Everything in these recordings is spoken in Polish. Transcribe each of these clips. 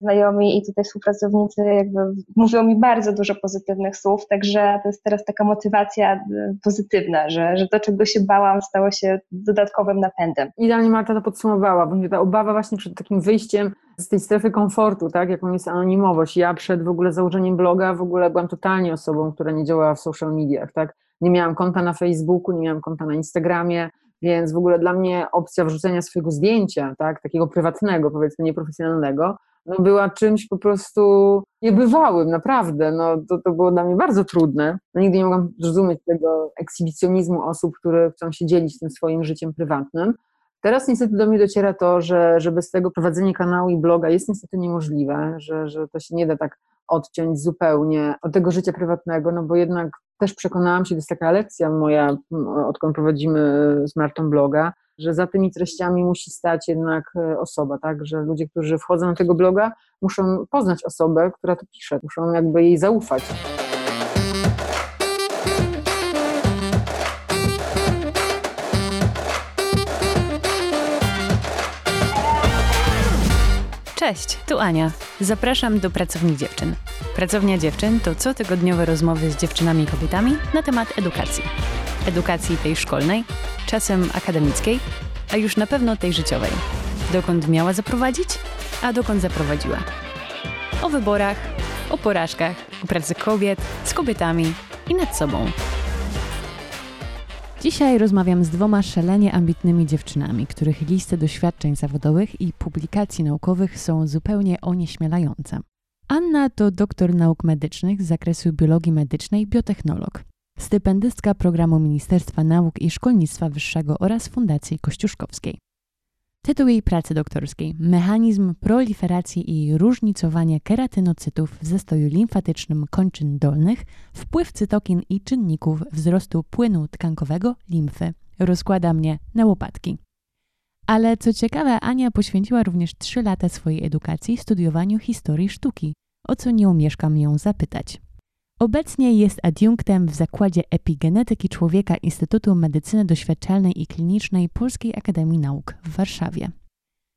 znajomi i tutaj współpracownicy jakby mówią mi bardzo dużo pozytywnych słów, także to jest teraz taka motywacja y, pozytywna, że, że to, czego się bałam, stało się dodatkowym napędem. Idealnie Marta to podsumowała, bo ta obawa właśnie przed takim wyjściem z tej strefy komfortu, tak, jaką jest anonimowość. Ja przed w ogóle założeniem bloga w ogóle byłam totalnie osobą, która nie działała w social mediach, tak. Nie miałam konta na Facebooku, nie miałam konta na Instagramie, więc w ogóle dla mnie opcja wrzucenia swojego zdjęcia, tak, takiego prywatnego, powiedzmy nieprofesjonalnego, no była czymś po prostu niebywałym, naprawdę. No, to, to było dla mnie bardzo trudne. No, nigdy nie mogłam zrozumieć tego ekshibicjonizmu osób, które chcą się dzielić tym swoim życiem prywatnym. Teraz niestety do mnie dociera to, że, że bez tego prowadzenie kanału i bloga jest niestety niemożliwe, że, że to się nie da tak odciąć zupełnie od tego życia prywatnego, no bo jednak też przekonałam się, to jest taka lekcja moja, odkąd prowadzimy z Martą bloga, że za tymi treściami musi stać jednak e, osoba, tak, że ludzie, którzy wchodzą na tego bloga, muszą poznać osobę, która to pisze, muszą jakby jej zaufać. Cześć, tu Ania. Zapraszam do Pracowni Dziewczyn. Pracownia Dziewczyn to cotygodniowe rozmowy z dziewczynami i kobietami na temat edukacji. Edukacji tej szkolnej, czasem akademickiej, a już na pewno tej życiowej. Dokąd miała zaprowadzić, a dokąd zaprowadziła. O wyborach, o porażkach, o pracy kobiet, z kobietami i nad sobą. Dzisiaj rozmawiam z dwoma szalenie ambitnymi dziewczynami, których listy doświadczeń zawodowych i publikacji naukowych są zupełnie onieśmielające. Anna to doktor nauk medycznych z zakresu biologii medycznej, biotechnolog, stypendystka programu Ministerstwa Nauk i Szkolnictwa Wyższego oraz Fundacji Kościuszkowskiej. Tytuł jej pracy doktorskiej Mechanizm proliferacji i różnicowania keratynocytów w zastoju limfatycznym kończyn dolnych, wpływ cytokin i czynników wzrostu płynu tkankowego limfy rozkłada mnie na łopatki. Ale co ciekawe, Ania poświęciła również trzy lata swojej edukacji studiowaniu historii sztuki, o co nie omieszkam ją zapytać. Obecnie jest adiunktem w Zakładzie Epigenetyki Człowieka Instytutu Medycyny Doświadczalnej i Klinicznej Polskiej Akademii Nauk w Warszawie.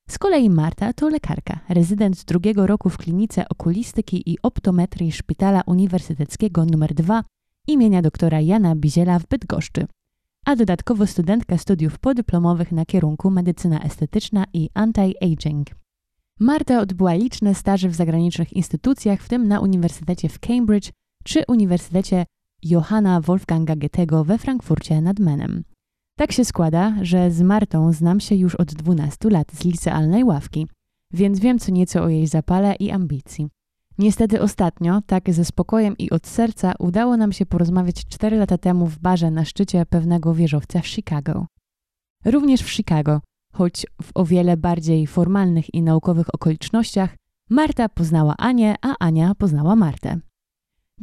Z kolei Marta to lekarka, rezydent drugiego roku w klinice okulistyki i optometrii Szpitala Uniwersyteckiego nr 2 imienia doktora Jana Biziela w Bydgoszczy, a dodatkowo studentka studiów podyplomowych na kierunku medycyna estetyczna i anti-aging. Marta odbyła liczne staże w zagranicznych instytucjach, w tym na Uniwersytecie w Cambridge czy Uniwersytecie Johanna Wolfganga Goethego we Frankfurcie nad Menem. Tak się składa, że z Martą znam się już od 12 lat z licealnej ławki, więc wiem co nieco o jej zapale i ambicji. Niestety ostatnio, tak ze spokojem i od serca, udało nam się porozmawiać 4 lata temu w barze na szczycie pewnego wieżowca w Chicago. Również w Chicago, choć w o wiele bardziej formalnych i naukowych okolicznościach, Marta poznała Anię, a Ania poznała Martę.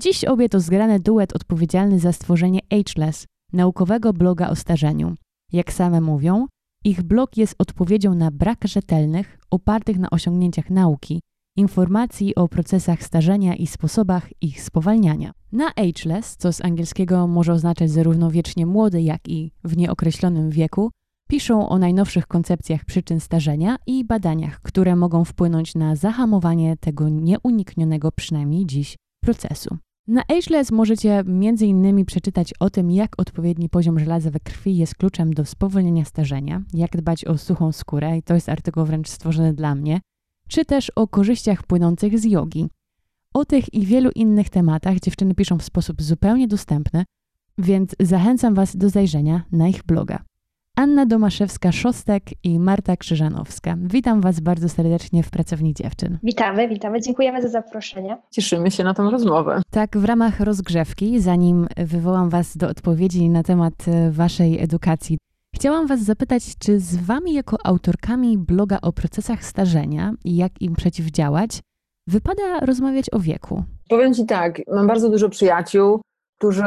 Dziś obie to zgrany duet odpowiedzialny za stworzenie Ageless, naukowego bloga o starzeniu. Jak same mówią, ich blog jest odpowiedzią na brak rzetelnych, opartych na osiągnięciach nauki, informacji o procesach starzenia i sposobach ich spowalniania. Na ageless, co z angielskiego może oznaczać zarówno wiecznie młody, jak i w nieokreślonym wieku, piszą o najnowszych koncepcjach przyczyn starzenia i badaniach, które mogą wpłynąć na zahamowanie tego nieuniknionego przynajmniej dziś procesu. Na Ageless możecie m.in. przeczytać o tym, jak odpowiedni poziom żelaza we krwi jest kluczem do spowolnienia starzenia, jak dbać o suchą skórę, i to jest artykuł wręcz stworzony dla mnie, czy też o korzyściach płynących z jogi. O tych i wielu innych tematach dziewczyny piszą w sposób zupełnie dostępny, więc zachęcam Was do zajrzenia na ich bloga. Anna Domaszewska-Szostek i Marta Krzyżanowska. Witam Was bardzo serdecznie w Pracowni Dziewczyn. Witamy, witamy. Dziękujemy za zaproszenie. Cieszymy się na tę rozmowę. Tak, w ramach rozgrzewki, zanim wywołam Was do odpowiedzi na temat e, Waszej edukacji, chciałam Was zapytać, czy z Wami jako autorkami bloga o procesach starzenia i jak im przeciwdziałać, wypada rozmawiać o wieku? Powiem Ci tak, mam bardzo dużo przyjaciół, którzy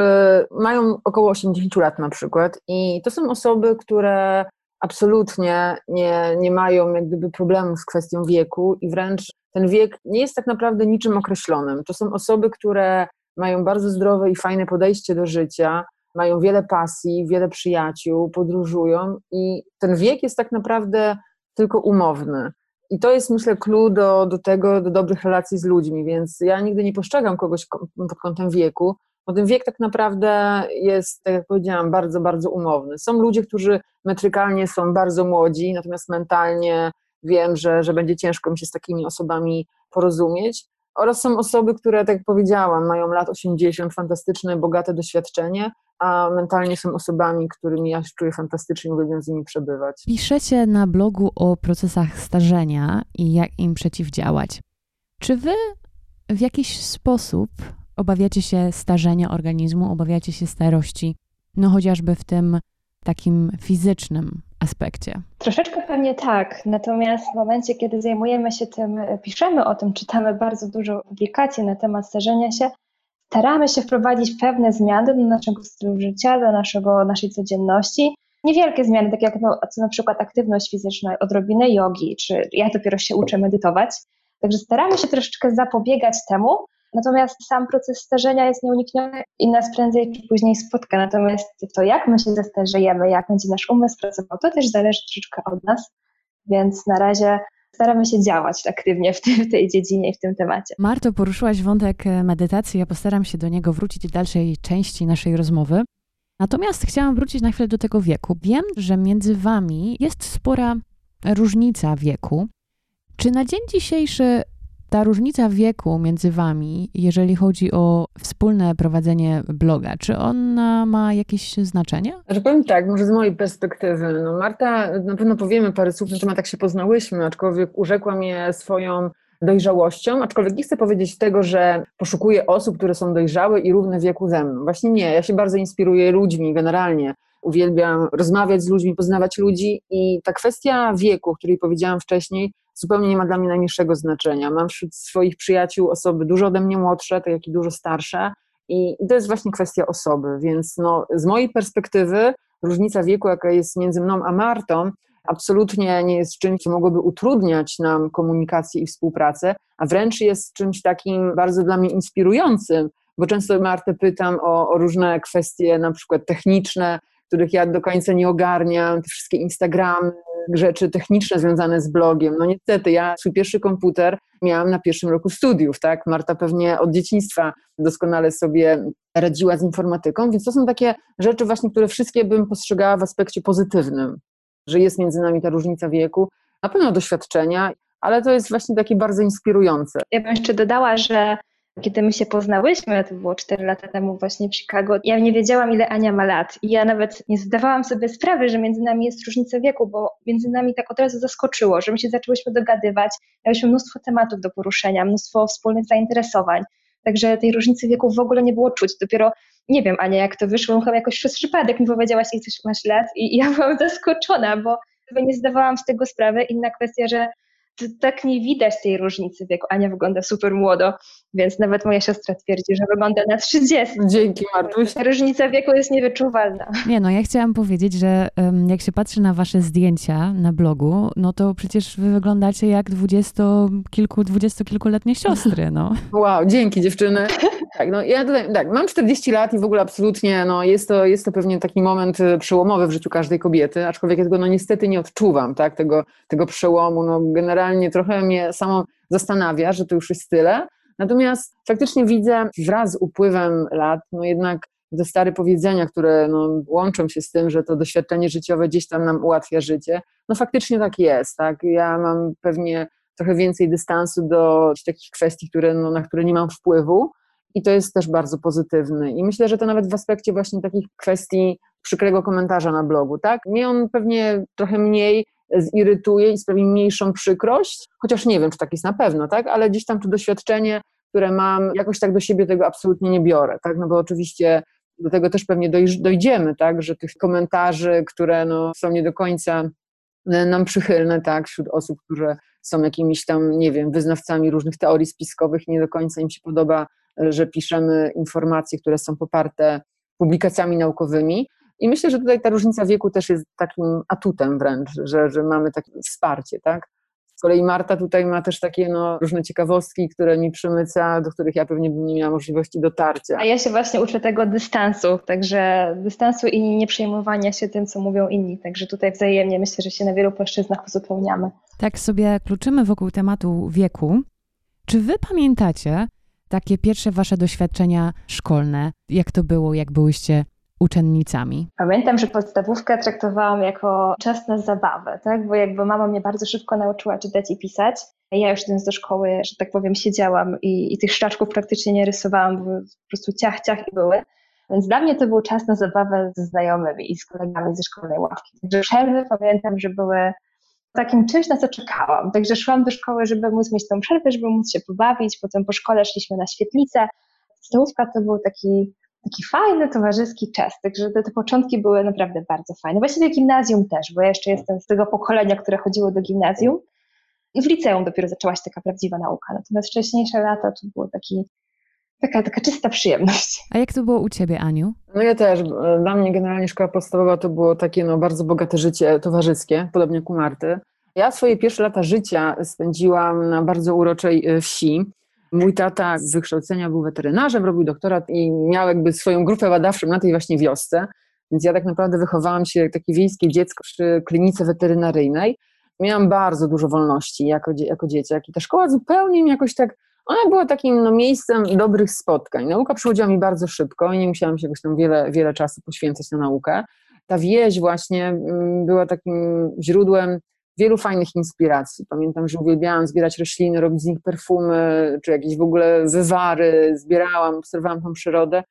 mają około 80 lat na przykład i to są osoby, które absolutnie nie, nie mają jak gdyby problemu z kwestią wieku i wręcz ten wiek nie jest tak naprawdę niczym określonym. To są osoby, które mają bardzo zdrowe i fajne podejście do życia, mają wiele pasji, wiele przyjaciół, podróżują i ten wiek jest tak naprawdę tylko umowny. I to jest, myślę, clue do, do tego, do dobrych relacji z ludźmi, więc ja nigdy nie postrzegam kogoś pod kątem wieku, bo ten wiek tak naprawdę jest, tak jak powiedziałam, bardzo, bardzo umowny. Są ludzie, którzy metrykalnie są bardzo młodzi, natomiast mentalnie wiem, że, że będzie ciężko mi się z takimi osobami porozumieć. Oraz są osoby, które, tak jak powiedziałam, mają lat 80, fantastyczne, bogate doświadczenie, a mentalnie są osobami, którymi ja się czuję fantastycznie, uwielbiam z nimi przebywać. Piszecie na blogu o procesach starzenia i jak im przeciwdziałać. Czy wy w jakiś sposób obawiacie się starzenia organizmu, obawiacie się starości, no chociażby w tym takim fizycznym aspekcie? Troszeczkę pewnie tak, natomiast w momencie, kiedy zajmujemy się tym, piszemy o tym, czytamy bardzo dużo publikacji na temat starzenia się, staramy się wprowadzić pewne zmiany do naszego stylu życia, do naszego, naszej codzienności. Niewielkie zmiany, takie jak no, na przykład aktywność fizyczna, odrobinę jogi, czy ja dopiero się uczę medytować. Także staramy się troszeczkę zapobiegać temu, natomiast sam proces starzenia jest nieunikniony i nas prędzej czy później spotka. Natomiast to, jak my się zestarzejemy, jak będzie nasz umysł pracował, to też zależy troszeczkę od nas, więc na razie staramy się działać aktywnie w, w tej dziedzinie i w tym temacie. Marto, poruszyłaś wątek medytacji, ja postaram się do niego wrócić w dalszej części naszej rozmowy. Natomiast chciałam wrócić na chwilę do tego wieku. Wiem, że między wami jest spora różnica wieku. Czy na dzień dzisiejszy ta różnica wieku między wami, jeżeli chodzi o wspólne prowadzenie bloga, czy ona ma jakieś znaczenie? Że powiem tak, może z mojej perspektywy. No Marta, na pewno powiemy parę słów na temat, jak się poznałyśmy, aczkolwiek urzekła mnie swoją dojrzałością, aczkolwiek nie chcę powiedzieć tego, że poszukuję osób, które są dojrzałe i równe wieku ze mną. Właśnie nie, ja się bardzo inspiruję ludźmi generalnie. Uwielbiam rozmawiać z ludźmi, poznawać ludzi i ta kwestia wieku, o której powiedziałam wcześniej, zupełnie nie ma dla mnie najmniejszego znaczenia. Mam wśród swoich przyjaciół osoby dużo ode mnie młodsze, tak jak i dużo starsze i to jest właśnie kwestia osoby, więc no, z mojej perspektywy różnica wieku, jaka jest między mną a Martą, absolutnie nie jest czymś, co mogłoby utrudniać nam komunikację i współpracę, a wręcz jest czymś takim bardzo dla mnie inspirującym, bo często Martę pytam o, o różne kwestie, na przykład techniczne, których ja do końca nie ogarniam, te wszystkie Instagramy, rzeczy techniczne związane z blogiem. No niestety, ja swój pierwszy komputer miałam na pierwszym roku studiów, tak? Marta pewnie od dzieciństwa doskonale sobie radziła z informatyką, więc to są takie rzeczy właśnie, które wszystkie bym postrzegała w aspekcie pozytywnym, że jest między nami ta różnica wieku, na pewno doświadczenia, ale to jest właśnie takie bardzo inspirujące. Ja bym jeszcze dodała, że kiedy my się poznałyśmy, to było 4 lata temu właśnie w Chicago, ja nie wiedziałam, ile Ania ma lat. I ja nawet nie zdawałam sobie sprawy, że między nami jest różnica wieku, bo między nami tak od razu zaskoczyło, że my się zaczęłyśmy dogadywać, miałyśmy mnóstwo tematów do poruszenia, mnóstwo wspólnych zainteresowań. Także tej różnicy wieku w ogóle nie było czuć. Dopiero nie wiem, Ania, jak to wyszło, chyba jakoś przez przypadek mi powiedziałaś, jak coś masz lat i ja byłam zaskoczona, bo nie zdawałam z tego sprawy. Inna kwestia, że tak nie widać tej różnicy wieku. Ania wygląda super młodo, więc nawet moja siostra twierdzi, że wygląda na 30. Dzięki Martuś. Różnica wieku jest niewyczuwalna. Nie no, ja chciałam powiedzieć, że um, jak się patrzy na wasze zdjęcia na blogu, no to przecież wy wyglądacie jak dwudziestokilku, dwudziestokilkuletnie siostry, no. Wow, dzięki dziewczyny. Tak, no ja tutaj, tak, mam 40 lat i w ogóle absolutnie, no jest to, jest to pewnie taki moment e, przełomowy w życiu każdej kobiety, aczkolwiek ja tego no niestety nie odczuwam, tak, tego, tego przełomu, no generalnie trochę mnie samo zastanawia, że to już jest tyle, natomiast faktycznie widzę wraz z upływem lat, no jednak te stare powiedzenia, które no, łączą się z tym, że to doświadczenie życiowe gdzieś tam nam ułatwia życie, no faktycznie tak jest, tak, ja mam pewnie trochę więcej dystansu do takich kwestii, które, no, na które nie mam wpływu, i to jest też bardzo pozytywny. I myślę, że to nawet w aspekcie właśnie takich kwestii przykrego komentarza na blogu, tak? Mnie on pewnie trochę mniej zirytuje i sprawi mniejszą przykrość, chociaż nie wiem, czy tak jest na pewno, tak? Ale gdzieś tam to doświadczenie, które mam, jakoś tak do siebie tego absolutnie nie biorę, tak? No bo oczywiście do tego też pewnie dojdziemy, tak? Że tych komentarzy, które no, są nie do końca e, nam przychylne, tak? Wśród osób, które są jakimiś tam, nie wiem, wyznawcami różnych teorii spiskowych, nie do końca im się podoba że piszemy informacje, które są poparte publikacjami naukowymi. I myślę, że tutaj ta różnica wieku też jest takim atutem wręcz, że, że mamy takie wsparcie, tak? kolei Marta tutaj ma też takie no, różne ciekawostki, które mi przymyca, do których ja pewnie bym nie miała możliwości dotarcia. A ja się właśnie uczę tego dystansu, także dystansu i nie przejmowania się tym, co mówią inni. Także tutaj wzajemnie myślę, że się na wielu płaszczyznach uzupełniamy. Tak sobie kluczymy wokół tematu wieku. Czy wy pamiętacie takie pierwsze wasze doświadczenia szkolne? Jak to było, jak byłyście uczennicami? Pamiętam, że podstawówkę traktowałam jako czas na zabawę, tak? bo jakby mama mnie bardzo szybko nauczyła czytać i pisać. Ja już idąc do szkoły, że tak powiem, siedziałam i, i tych szczaczków praktycznie nie rysowałam, bo po prostu ciach, ciach i były. Więc dla mnie to był czas na zabawę ze znajomymi i z kolegami ze szkolnej ławki. Także przerwy pamiętam, że były takim czymś, na co czekałam. Także szłam do szkoły, żeby móc mieć tą przerwę, żeby móc się pobawić. Potem po szkole szliśmy na świetlicę. Stołówka to był taki taki fajny, towarzyski czas. Także te, te początki były naprawdę bardzo fajne. Właściwie gimnazjum też, bo ja jeszcze jestem z tego pokolenia, które chodziło do gimnazjum. I w liceum dopiero zaczęła się taka prawdziwa nauka. Natomiast wcześniejsze lata to było taki, taka, taka czysta przyjemność. A jak to było u Ciebie, Aniu? No ja też. Dla mnie generalnie szkoła podstawowa to było takie no, bardzo bogate życie towarzyskie, podobnie jak u Marty. Ja swoje pierwsze lata życia spędziłam na bardzo uroczej e, wsi. Mój tata z wykształcenia był weterynarzem, robił doktorat i miał jakby swoją grupę badawczą na tej właśnie wiosce. Więc ja tak naprawdę wychowałam się jak takie wiejskie dziecko przy klinice weterynaryjnej. Miałam bardzo dużo wolności jako, jako dzieciak i ta szkoła zupełnie mi jakoś tak, ona była takim no, miejscem dobrych spotkań. Nauka przychodziła mi bardzo szybko i nie musiałam się jakoś tam wiele, wiele czasu poświęcać na naukę. Ta wieś właśnie mm, była takim źródłem wielu fajnych inspiracji. Pamiętam, że uwielbiałam zbierać rośliny, robić z nich perfumy, czy jakieś w ogóle wywary, zbierałam, obserwowałam tą przyrodę.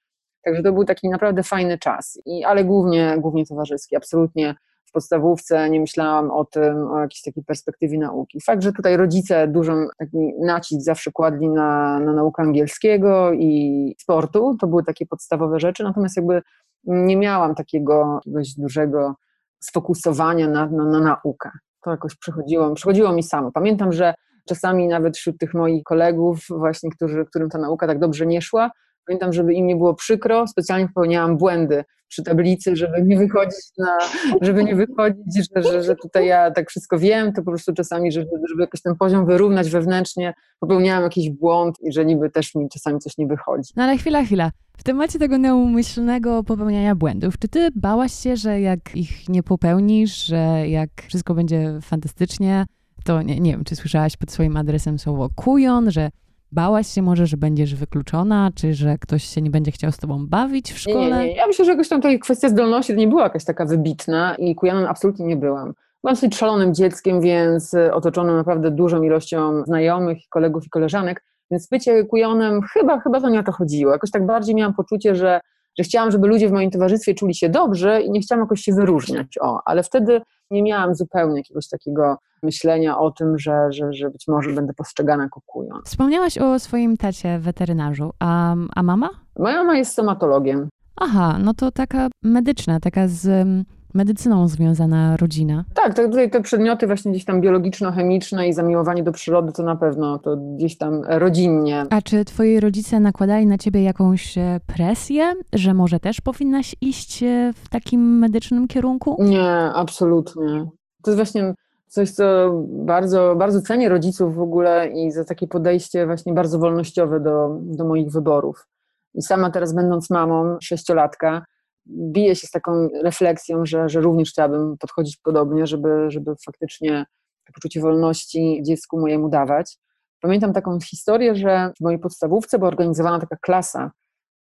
Także to był taki naprawdę fajny czas, I, ale głównie, głównie towarzyski. Absolutnie podstawówce nie myślałam o tym, o jakiejś takiej perspektywie nauki. Fakt, że tutaj rodzice dużą taki nacisk zawsze kładli na, na naukę angielskiego i sportu, to były takie podstawowe rzeczy, natomiast jakby nie miałam takiego jakiegoś dużego sfokusowania na, na, na naukę to jakoś przychodziło, przychodziło mi samo. Pamiętam, że czasami nawet wśród tych moich kolegów, właśnie, którzy, którym ta nauka tak dobrze nie szła, pamiętam, żeby im nie było przykro, specjalnie popełniałam błędy przy tablicy, żeby nie wychodzić na, żeby nie wychodzić, że, że, że tutaj ja tak wszystko wiem, to po prostu czasami, żeby, żeby jakoś ten poziom wyrównać wewnętrznie, popełniałam jakiś błąd i że niby też mi czasami coś nie wychodzi. No ale chwila, chwila. W temacie tego neumyślnego popełniania błędów, czy ty bałaś się, że jak ich nie popełnisz, że jak wszystko będzie fantastycznie, to nie, nie wiem, czy słyszałaś pod swoim adresem słowo kujon, że bałaś się może, że będziesz wykluczona, czy że ktoś się nie będzie chciał z tobą bawić w szkole? Nie, nie, nie. Ja myślę, że jakoś tam tutaj kwestia zdolności to nie była jakaś taka wybitna i kujonem absolutnie nie byłam. Byłam dosyć szalonym dzieckiem, więc otoczoną naprawdę dużą ilością znajomych, kolegów i koleżanek, więc bycie kujonem chyba, chyba to nie o to chodziło. Jakoś tak bardziej miałam poczucie, że, że chciałam, żeby ludzie w moim towarzystwie czuli się dobrze i nie chciałam jakoś się wyróżniać. O, ale wtedy nie miałam zupełnie jakiegoś takiego myślenia o tym, że, że, że być może będę postrzegana kujon. Wspomniałaś o swoim tacie weterynarzu, a, a mama? Moja mama jest stomatologiem. Aha, no to taka medyczna, taka z medycyną związana rodzina. Tak, to tutaj te przedmioty właśnie gdzieś tam biologiczno-chemiczne i zamiłowanie do przyrody to na pewno to gdzieś tam rodzinnie. A czy twoi rodzice nakładali na ciebie jakąś e, presję, że może też powinnaś iść e, w takim medycznym kierunku? Nie, absolutnie. To jest właśnie coś, co bardzo, bardzo cenię rodziców w ogóle i za takie podejście właśnie bardzo wolnościowe do, do moich wyborów. I sama teraz będąc mamą sześciolatka, biję się z taką refleksją, że, że również chciałabym podchodzić podobnie, żeby, żeby faktycznie poczucie wolności dziecku mojemu dawać. Pamiętam taką historię, że w mojej podstawówce była organizowana taka klasa,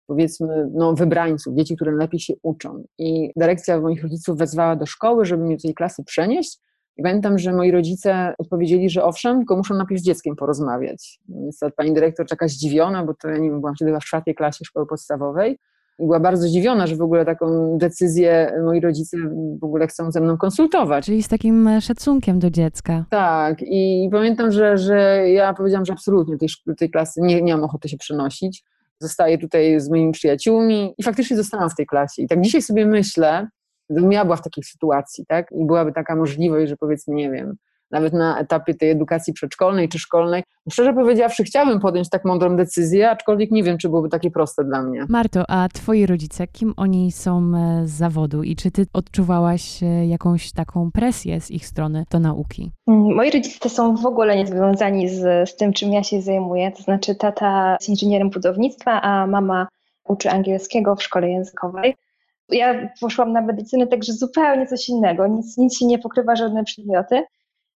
powiedzmy, no, wybrańców, dzieci, które lepiej się uczą. I dyrekcja moich rodziców wezwała do szkoły, żeby mnie do tej klasy przenieść. I pamiętam, że moi rodzice odpowiedzieli, że owszem, tylko muszą najpierw z dzieckiem porozmawiać. Więc pani dyrektor taka zdziwiona, bo to ja nie wiem, byłam wtedy w czwartej klasie szkoły podstawowej i była bardzo zdziwiona, że w ogóle taką decyzję moi rodzice w ogóle chcą ze mną konsultować. Czyli z takim szacunkiem do dziecka. Tak, i pamiętam, że, że ja powiedziałam, że absolutnie tej, tej klasy nie, nie mam ochoty się przenosić. Zostaję tutaj z moimi przyjaciółmi i faktycznie zostałam w tej klasie. I tak dzisiaj sobie myślę, gdybym ja była w takiej sytuacji, tak, i byłaby taka możliwość, że powiedzmy, nie wiem, nawet na etapie tej edukacji przedszkolnej czy szkolnej. Szczerze powiedziawszy, chciałabym podjąć tak mądrą decyzję, aczkolwiek nie wiem, czy byłoby takie proste dla mnie. Marto, a twoi rodzice, kim oni są e, z zawodu i czy ty odczuwałaś e, jakąś taką presję z ich strony do nauki? Moi rodzice są w ogóle nie związani z, z tym, czym ja się zajmuję. To znaczy, tata jest inżynierem budownictwa, a mama uczy angielskiego w szkole językowej. Ja poszłam na medycynę, także zupełnie coś innego, nic, nic się nie pokrywa, żadne przedmioty.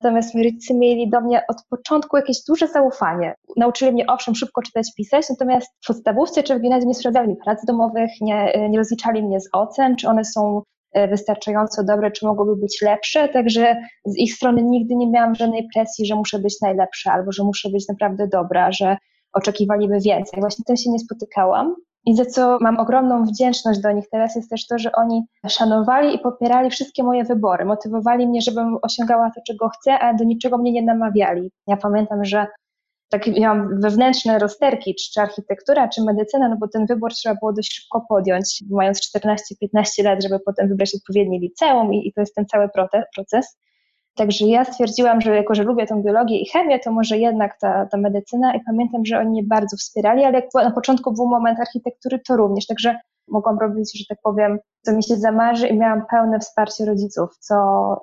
Natomiast rodzice mieli do mnie od początku jakieś duże zaufanie. Nauczyli mnie owszem szybko czytać, pisać, natomiast w podstawówce czy w gimnazjum nie sprawdzali mi prac domowych, nie, nie rozliczali mnie z ocen, czy one są e, wystarczająco dobre, czy mogłyby być lepsze. Także z ich strony nigdy nie miałam żadnej presji, że muszę być najlepsza albo że muszę być naprawdę dobra, że oczekiwaliby więcej. Właśnie tym się nie spotykałam. I za co mam ogromną wdzięczność do nich teraz jest też to, że oni szanowali i popierali wszystkie moje wybory, motywowali mnie, żebym osiągała to, czego chcę, a do niczego mnie nie namawiali. Ja pamiętam, że tak miałam wewnętrzne rozterki, czy, czy architektura, czy medycyna, no bo ten wybór trzeba było dość szybko podjąć, mając 14-15 lat, żeby potem wybrać odpowiednie liceum i, i to jest ten cały proces. Także ja stwierdziłam, że jako, że lubię tą biologię i chemię, to może jednak ta, ta medycyna i pamiętam, że oni mnie bardzo wspierali, ale jak na początku był moment architektury, to również, także mogłam robić, że tak powiem, co mi się zamarzy i miałam pełne wsparcie rodziców, co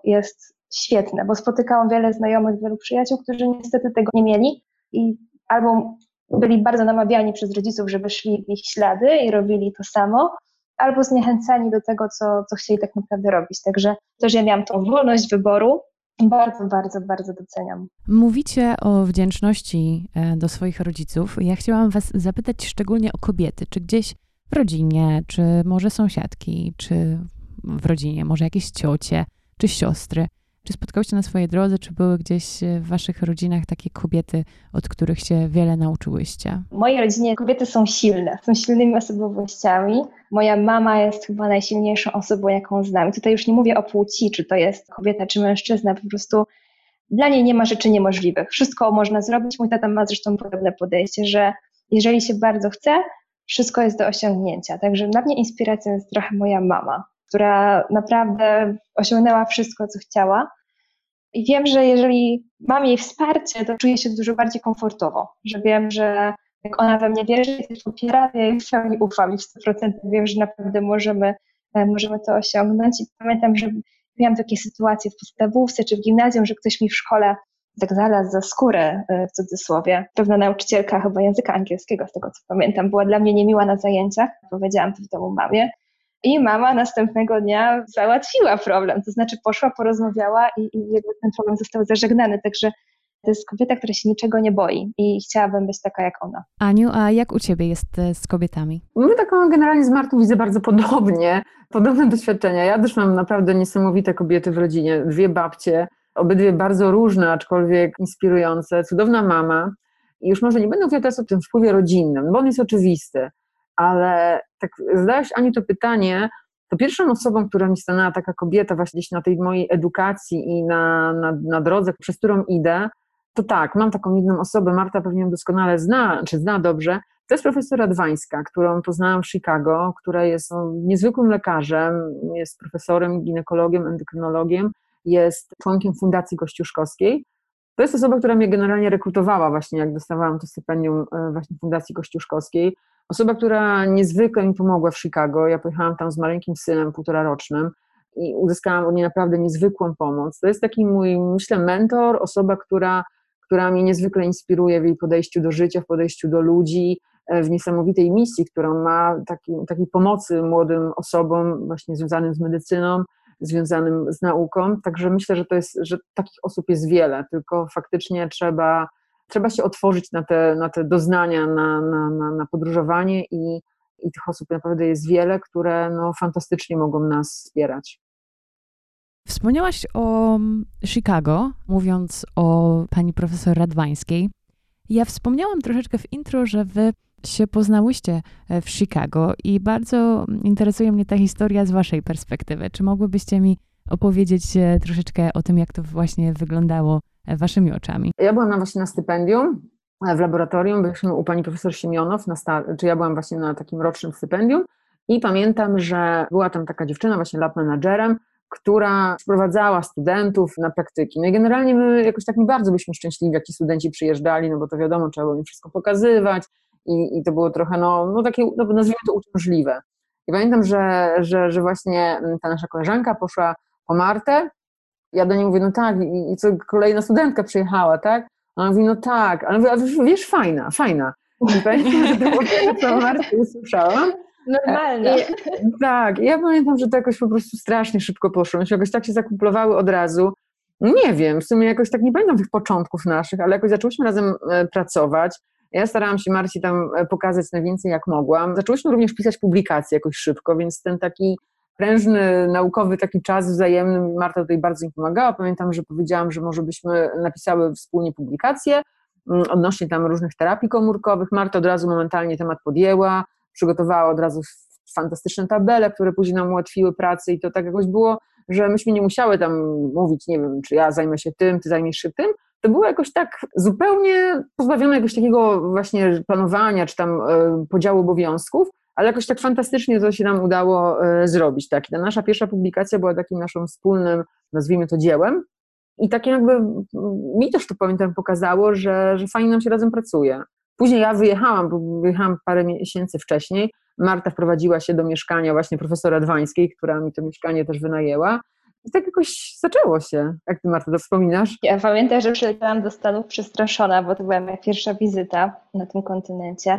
jest świetne, bo spotykałam wiele znajomych, wielu przyjaciół, którzy niestety tego nie mieli i albo byli bardzo namawiani przez rodziców, żeby szli w ich ślady i robili to samo, albo zniechęcani do tego, co, co chcieli tak naprawdę robić. Także też ja miałam tą wolność wyboru, bardzo, bardzo, bardzo doceniam. Mówicie o wdzięczności e, do swoich rodziców. Ja chciałam Was zapytać szczególnie o kobiety. Czy gdzieś w rodzinie, czy może sąsiadki, czy w rodzinie, może jakieś ciocie, czy siostry, czy spotkałyście na swojej drodze, czy były gdzieś e, w waszych rodzinach takie kobiety, od których się wiele nauczyłyście? W mojej rodzinie kobiety są silne, są silnymi osobowościami. Moja mama jest chyba najsilniejszą osobą, jaką znam. Tutaj już nie mówię o płci, czy to jest kobieta, czy mężczyzna, po prostu dla niej nie ma rzeczy niemożliwych. Wszystko można zrobić. Mój tata ma zresztą podobne podejście, że jeżeli się bardzo chce, wszystko jest do osiągnięcia. Także dla mnie inspiracją jest trochę moja mama która naprawdę osiągnęła wszystko, co chciała. I wiem, że jeżeli mam jej wsparcie, to czuję się dużo bardziej komfortowo, że wiem, że jak ona we mnie wierzy i też popiera, ja jej w pełni ufam i w 100% wiem, że naprawdę możemy, e, możemy to osiągnąć. I pamiętam, że miałam takie sytuacje w podstawówce czy w gimnazjum, że ktoś mi w szkole tak znalazł za skórę, e, w cudzysłowie. Pewna nauczycielka chyba języka angielskiego, z tego co pamiętam, była dla mnie niemiła na zajęciach. Powiedziałam to w domu mamie. I mama następnego dnia załatwiła problem, to znaczy poszła, porozmawiała i, i jakby ten problem został zażegnany. Także to jest kobieta, która się niczego nie boi i chciałabym być taka jak ona. Aniu, a jak u Ciebie jest e, z kobietami? My taką generalnie z Martą widzę bardzo podobnie, podobne doświadczenia. Ja też mam naprawdę niesamowite kobiety w rodzinie, dwie babcie, obydwie bardzo różne, aczkolwiek inspirujące, cudowna mama. I już może nie będę mówiła teraz o tym wpływie rodzinnym, bo on jest oczywisty, ale tak zadałaś Ani to pytanie, to pierwszą osobą, która mi stanęła taka kobieta właśnie gdzieś na tej mojej edukacji i na, na, na drodze, przez którą idę, to tak, mam taką jedną osobę, Marta pewnie ją doskonale zna, czy zna dobrze, to jest profesora Dwańska, którą poznałam w Chicago, która jest no, niezwykłym lekarzem, jest profesorem, ginekologiem, endokrynologiem, jest członkiem Fundacji Kościuszkowskiej. To jest osoba, która mnie generalnie rekrutowała właśnie, jak dostawałam to stypendium e, właśnie Fundacji Kościuszkowskiej. Osoba, która niezwykle mi pomogła w Chicago. Ja pojechałam tam z maleńkim synem, półtora rocznym i uzyskałam od niej naprawdę niezwykłą pomoc. To jest taki mój, myślę, mentor, osoba, która, która mnie niezwykle inspiruje w jej podejściu do życia, w podejściu do ludzi, e, w niesamowitej misji, którą ma, taki, takiej pomocy młodym osobom właśnie związanym z medycyną, związanym z nauką. Także myślę, że to jest, że takich osób jest wiele, tylko faktycznie trzeba trzeba się otworzyć na te, na te doznania, na, na, na, na podróżowanie i, i tych osób naprawdę jest wiele, które no, fantastycznie mogą nas wspierać. Wspomniałaś o Chicago, mówiąc o pani profesor Radwańskiej. Ja wspomniałam troszeczkę w intro, że wy się poznałyście w Chicago i bardzo interesuje mnie ta historia z waszej perspektywy. Czy mogłybyście mi opowiedzieć e, troszeczkę o tym, jak to właśnie wyglądało E, waszymi oczami? Ja byłam na właśnie na stypendium e, w laboratorium, byliśmy u pani profesor Siemionow, na czy ja byłam właśnie na takim rocznym stypendium i pamiętam, że była tam taka dziewczyna, właśnie lab managerem, która sprowadzała studentów na praktyki. No i generalnie my jakoś tak nie bardzo byliśmy szczęśliwi, jak ci studenci przyjeżdżali, no bo to wiadomo, trzeba było im wszystko pokazywać i, i to było trochę, no, no takie, no, nazwijmy to uciążliwe. I pamiętam, że, że, że właśnie ta nasza koleżanka poszła po Martę, ja do niej mówię, no tak, i, i co, kolejna studentka przyjechała, tak? A ona mówi, no tak, ale mówię, wiesz, fajna, fajna. I pamiętam, że to było co Martę usłyszałam. Normalne. I, tak, ja pamiętam, że to jakoś po prostu strasznie szybko poszło. Myśmy jakoś tak się zakuplowały od razu. Nie wiem, w sumie jakoś tak nie pamiętam tych początków naszych, ale jakoś zaczęłyśmy razem e, pracować. Ja starałam się Marci tam e, pokazać najwięcej jak mogłam. Zaczęłyśmy również pisać publikacje jakoś szybko, więc ten taki prężny, naukowy taki czas wzajemny, Marta tutaj bardzo mi pomagała. Pamiętam, że powiedziałam, że może byśmy napisały wspólnie publikacje mm, odnośnie tam różnych terapii komórkowych. Marta od razu momentalnie temat podjęła, przygotowała od razu fantastyczne tabele, które później nam ułatwiły pracę i to tak jakoś było, że myśmy nie musiały tam mówić, nie wiem, czy ja zajmę się tym, ty zajmiesz się tym, to było jakoś tak zupełnie pozbawione jakiegoś takiego właśnie planowania, czy tam e, podziału obowiązków, ale jakoś tak fantastycznie to się nam udało e, zrobić. Tak. Ta nasza pierwsza publikacja była takim naszym wspólnym, nazwijmy to dziełem. I takie jakby mi też to pamiętam pokazało, że, że fajnie nam się razem pracuje. Później ja wyjechałam, bo wyjechałam parę miesięcy wcześniej. Marta wprowadziła się do mieszkania właśnie profesora Dwańskiej, która mi to mieszkanie też wynajęła. I tak jakoś zaczęło się. Jak ty, Marta, to wspominasz? Ja pamiętam, że przyleciałam do Stanów przestraszona, bo to była moja pierwsza wizyta na tym kontynencie.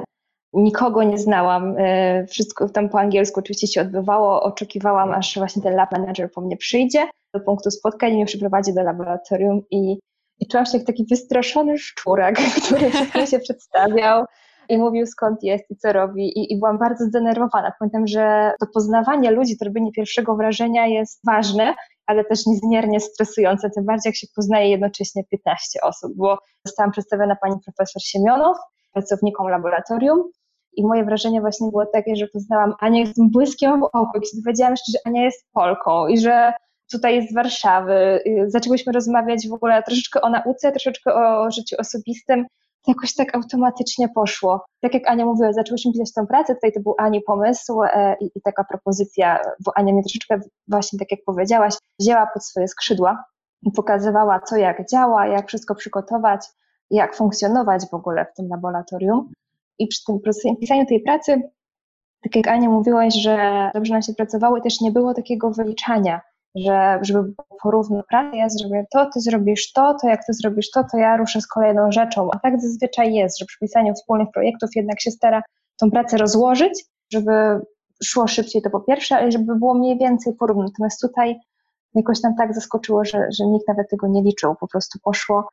Nikogo nie znałam, e, wszystko tam po angielsku oczywiście się odbywało. Oczekiwałam, aż właśnie ten lab manager po mnie przyjdzie do punktu spotkań i mnie przyprowadzi do laboratorium i, i czułam się jak taki wystraszony szczurek, który się przedstawiał i mówił skąd jest i co robi i, i byłam bardzo zdenerwowana. Pamiętam, że to poznawanie ludzi, to robienie pierwszego wrażenia jest ważne, ale też niezmiernie stresujące, tym bardziej jak się poznaje jednocześnie 15 osób, bo zostałam przedstawiona pani profesor Siemionow, pracownikom laboratorium i moje wrażenie właśnie było takie, że poznałam Anię z tym błyskiem w oku się dowiedziałam jeszcze, że Ania jest Polką i że tutaj jest z Warszawy. Zaczęłyśmy rozmawiać w ogóle troszeczkę o nauce, troszeczkę o życiu osobistym to jakoś tak automatycznie poszło. Tak jak Ania mówiła, zaczęłyśmy pisać tę pracę, tutaj to był Ani pomysł e, i, i, taka propozycja, bo Ania mnie troszeczkę właśnie, tak jak powiedziałaś, wzięła pod swoje skrzydła i pokazywała, co jak działa, jak wszystko przygotować, jak funkcjonować w ogóle w tym laboratorium. I przy tym pisaniu tej pracy, tak jak Ania mówiłaś, że dobrze nam się pracowało, też nie było takiego wyliczania, że żeby porówno pracę, ja zrobię to, ty zrobisz to, to jak ty zrobisz to, to ja ruszę z kolejną rzeczą. A tak zazwyczaj jest, że przy pisaniu wspólnych projektów jednak się stara tą pracę rozłożyć, żeby szło szybciej to po pierwsze, ale żeby było mniej więcej porówno. Natomiast tutaj jakoś nam tak zaskoczyło, że, że nikt nawet tego nie liczył, po prostu poszło.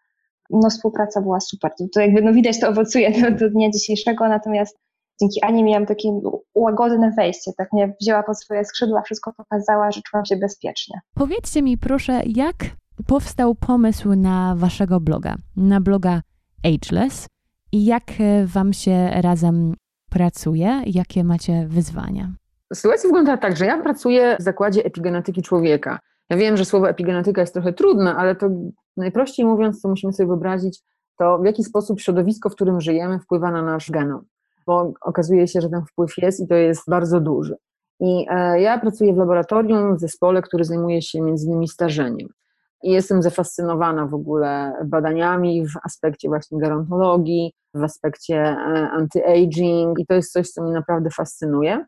No współpraca była super. To, to jakby no widać to owocuje do, do dnia dzisiejszego, natomiast dzięki Ani miałam takie łagodne wejście, tak mnie wzięła pod swoje skrzydła, wszystko pokazała, że czułam się bezpiecznie. Powiedzcie mi proszę, jak powstał pomysł na waszego bloga, na bloga Ageless i jak e, wam się razem pracuje, jakie macie wyzwania? Sytuacja wygląda tak, że ja pracuję w zakładzie epigenetyki człowieka. Ja wiem, że słowo epigenetyka jest trochę trudne, ale to najprościej mówiąc, co musimy sobie wyobrazić, to w jaki sposób środowisko, w którym żyjemy, wpływa na nasz genom bo okazuje się, że ten wpływ jest i to jest bardzo duży. I e, ja pracuję w laboratorium, w zespole, który zajmuje się między innymi starzeniem. I jestem zafascynowana w ogóle badaniami w aspekcie właśnie gerontologii, w aspekcie e, anti-aging i to jest coś, co mnie naprawdę fascynuje.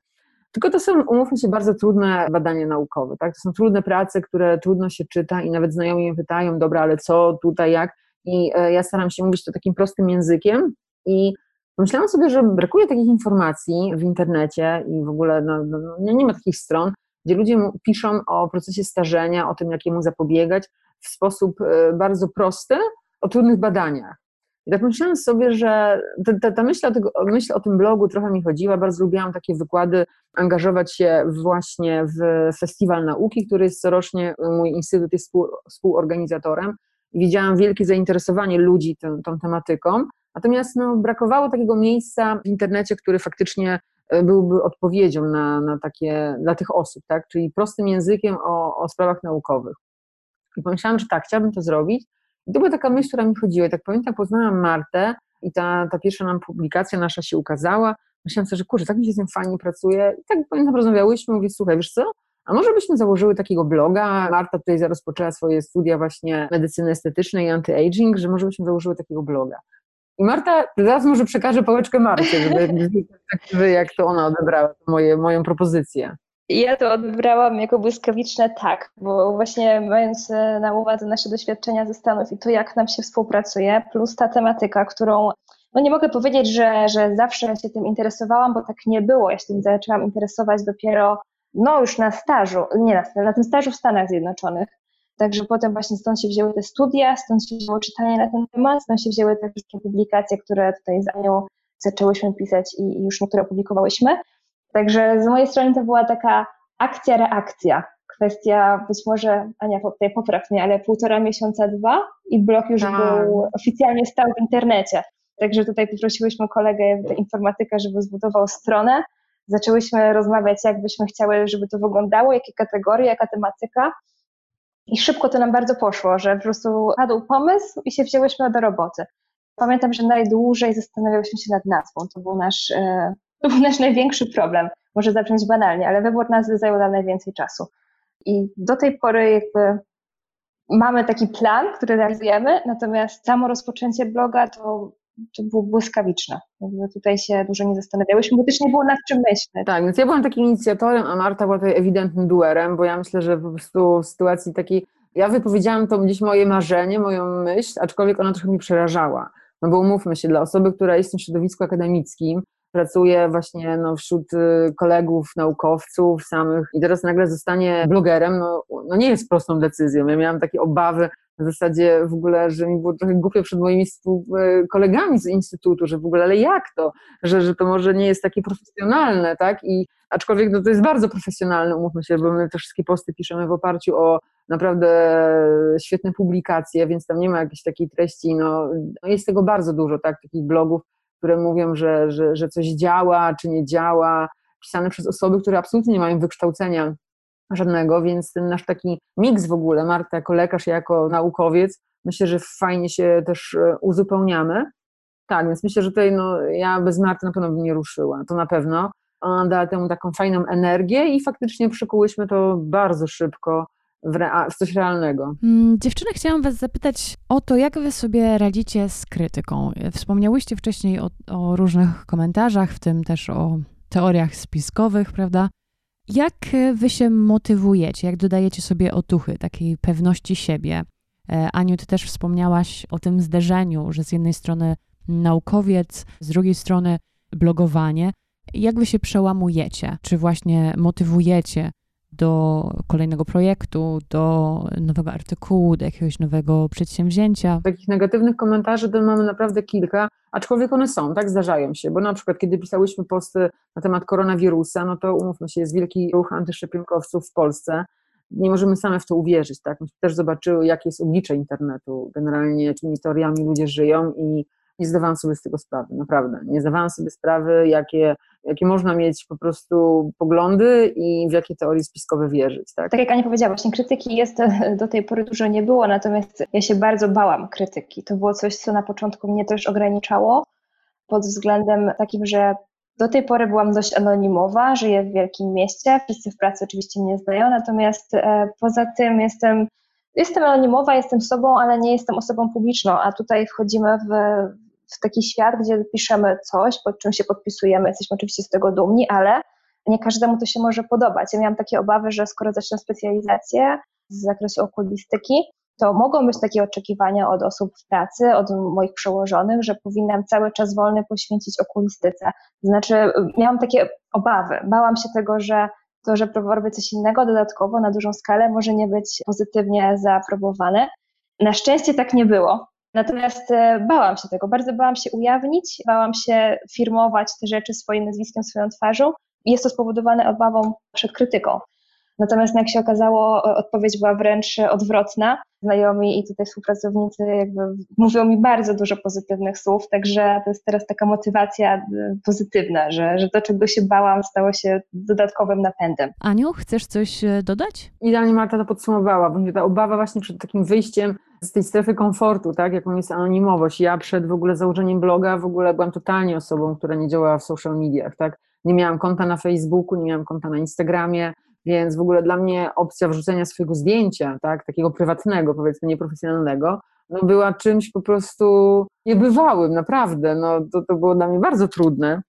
Tylko to są, umówmy się, bardzo trudne badania naukowe, tak? To są trudne prace, które trudno się czyta i nawet znajomi mnie pytają, dobra, ale co tutaj, jak? I e, ja staram się mówić to takim prostym językiem i Myślałam sobie, że brakuje takich informacji w internecie i w ogóle no, no, no nie ma takich stron, gdzie ludzie piszą o procesie starzenia, o tym, jak jemu zapobiegać w sposób e, bardzo prosty, o trudnych badaniach. I tak myślałam sobie, że ta, ta, ta myśl, o tego, myśl o tym blogu trochę mi chodziła, bardzo lubiłam takie wykłady, angażować się właśnie w Festiwal Nauki, który jest corocznie, mój instytut jest współ, współorganizatorem. Widziałam wielkie zainteresowanie ludzi tą, tą tematyką, Natomiast no, brakowało takiego miejsca w internecie, który faktycznie e, byłby odpowiedzią na, na takie, dla tych osób, tak? czyli prostym językiem o, o sprawach naukowych. I pomyślałam, że tak, chciałabym to zrobić. I to była taka myśl, która mi chodziła. I tak pamiętam, poznałam Martę i ta, ta pierwsza nam publikacja nasza się ukazała. Myślałam sobie, że kurczę, tak mi się z tym fajnie pracuje. I tak pamiętam, rozmawiałyśmy, mówię, słuchaj, wiesz co, a może byśmy założyły takiego bloga, Marta tutaj rozpoczęła swoje studia właśnie medycyny estetycznej i anti-aging, że może byśmy założyły takiego bloga. I Marta, teraz może przekażę pałeczkę Marcie, żeby tak, jak to ona odebrała moje, moją propozycję. Ja to odbrałam jako błyskawiczne tak, bo właśnie mając e, na uwadze nasze doświadczenia ze Stanów i to, jak nam się współpracuje, plus ta tematyka, którą no nie mogę powiedzieć, że, że zawsze się tym interesowałam, bo tak nie było. Ja się tym zaczęłam interesować dopiero no już na stażu, nie na, na tym stażu w Stanach Zjednoczonych. Także potem właśnie stąd się wzięły te studia, stąd się wzięło czytanie na ten temat, stąd się wzięły te wszystkie publikacje, które tutaj za nią zaczęłyśmy pisać i, już niektóre publikowałyśmy. Także z mojej strony to była taka akcja, reakcja. Kwestia być może, Ania, tutaj popraw mnie, ale półtora miesiąca, dwa i blog już tak. był oficjalnie stał w internecie. Także tutaj poprosiłyśmy kolegę informatyka, żeby zbudował stronę. Zaczęłyśmy rozmawiać, jak byśmy chciały, żeby to wyglądało, jakie kategorie, jaka tematyka. I szybko to nam bardzo poszło, że po prostu padł pomysł i się wzięłyśmy do roboty. Pamiętam, że najdłużej zastanawiałyśmy się nad nazwą. To był nasz, e, to był nasz największy problem. Może zabrzmieć banalnie, ale wybór nazwy zajął nam najwięcej czasu. I do tej pory jakby mamy taki plan, który realizujemy, natomiast samo rozpoczęcie bloga to to było błyskawiczne. Jakby tutaj się dużo nie zastanawiałyśmy, bo też nie było nad czym myśleć. Tak, więc ja byłam takim inicjatorem, a Marta była tutaj ewidentnym duerem, bo ja myślę, że po prostu w sytuacji takiej, ja wypowiedziałam to gdzieś moje marzenie, moją myśl, aczkolwiek ona trochę mi przerażała. No bo umówmy się, dla osoby, która jest w środowisku akademickim, pracuje właśnie no, wśród y, kolegów, naukowców samych i teraz nagle zostanie blogerem, no, no nie jest prostą decyzją. Ja miałam takie obawy, w zasadzie w ogóle, że mi było trochę głupio przed moimi e, kolegami z instytutu, że w ogóle, ale jak to, że, że to może nie jest takie profesjonalne, tak? I aczkolwiek no, to jest bardzo profesjonalne, umówmy się, bo my te wszystkie posty piszemy w oparciu o naprawdę świetne publikacje, więc tam nie ma jakiejś takiej treści, no, no jest tego bardzo dużo, tak, takich blogów, które mówią, że, że, że coś działa, czy nie działa, pisane przez osoby, które absolutnie nie mają wykształcenia żadnego, więc ten nasz taki miks w ogóle, Marta jako lekarz, jako naukowiec, myślę, że fajnie się też e, uzupełniamy. Tak, więc myślę, że tutaj no, ja bez Marty na pewno bym nie ruszyła, to na pewno. Ona dała temu taką fajną energię i faktycznie przykułyśmy to bardzo szybko w, rea- w coś realnego. Mm, dziewczyny, chciałam Was zapytać o to, jak Wy sobie radzicie z krytyką. Wspomniałyście wcześniej o, o różnych komentarzach, w tym też o teoriach spiskowych, prawda? Jak e, wy się motywujecie? Jak dodajecie sobie otuchy, takiej pewności siebie? E, Aniu, ty też wspomniałaś o tym zderzeniu, że z jednej strony naukowiec, z drugiej strony blogowanie. Jak wy się przełamujecie? Czy właśnie motywujecie do kolejnego projektu, do nowego artykułu, do jakiegoś nowego przedsięwzięcia. Takich negatywnych komentarzy to mamy naprawdę kilka, aczkolwiek one są, tak zdarzają się, bo na przykład kiedy pisałyśmy posty na temat koronawirusa, no to umówmy się, jest wielki ruch antyszczepionkowców w Polsce, nie możemy same w to uwierzyć, tak? Myśmy też zobaczyły, jakie jest oblicze internetu, generalnie jakimi teoriami ludzie żyją i nie zdawałam sobie z tego sprawy, naprawdę. Nie zdawałam sobie sprawy, jakie, jakie można mieć po prostu poglądy i w jakie teorie spiskowe wierzyć. Tak, tak jak Ania powiedziała, właśnie krytyki jest do tej pory dużo nie było, natomiast ja się bardzo bałam krytyki. To było coś, co na początku mnie też ograniczało pod względem takim, że do tej pory byłam dość anonimowa, żyję w wielkim mieście, wszyscy w pracy oczywiście mnie znają, natomiast e, poza tym jestem jestem anonimowa, jestem sobą, ale nie jestem osobą publiczną, a tutaj wchodzimy w, w taki świat, gdzie piszemy coś, pod czym się podpisujemy, jesteśmy oczywiście z tego dumni, ale nie każdemu to się może podobać. Ja miałam takie obawy, że skoro zacznę specjalizację z zakresu okulistyki, to mogą być takie oczekiwania od osób w pracy, od moich przełożonych, że powinnam cały czas wolny poświęcić okulistyce. Znaczy, miałam takie obawy. Bałam się tego, że to, że robię coś innego dodatkowo na dużą skalę, może nie być pozytywnie zaaprobowane. Na szczęście tak nie było. Natomiast e, bałam się tego, bardzo bałam się ujawnić, bałam się firmować te rzeczy swoim nazwiskiem, swoją twarzą. Jest to spowodowane obawą przed krytyką. Natomiast jak się okazało, odpowiedź była wręcz odwrotna. Znajomi i tutaj współpracownicy jakby mówią mi bardzo dużo pozytywnych słów, także to jest teraz taka motywacja e, pozytywna, że, że to, czego się bałam, stało się dodatkowym napędem. Aniu, chcesz coś e, dodać? Idealnie Marta to podsumowała, bo ta obawa właśnie przed takim wyjściem z tej strefy komfortu, tak, jaką jest anonimowość. Ja przed w ogóle założeniem bloga w ogóle byłam totalnie osobą, która nie działała w social mediach, tak. Nie miałam konta na Facebooku, nie miałam konta na Instagramie, Więc w ogóle dla mnie opcja wrzucenia swojego zdjęcia, tak, takiego prywatnego, powiedzmy nieprofesjonalnego, no była czymś po prostu niebywałym, naprawdę. No, to, to było dla mnie bardzo trudne,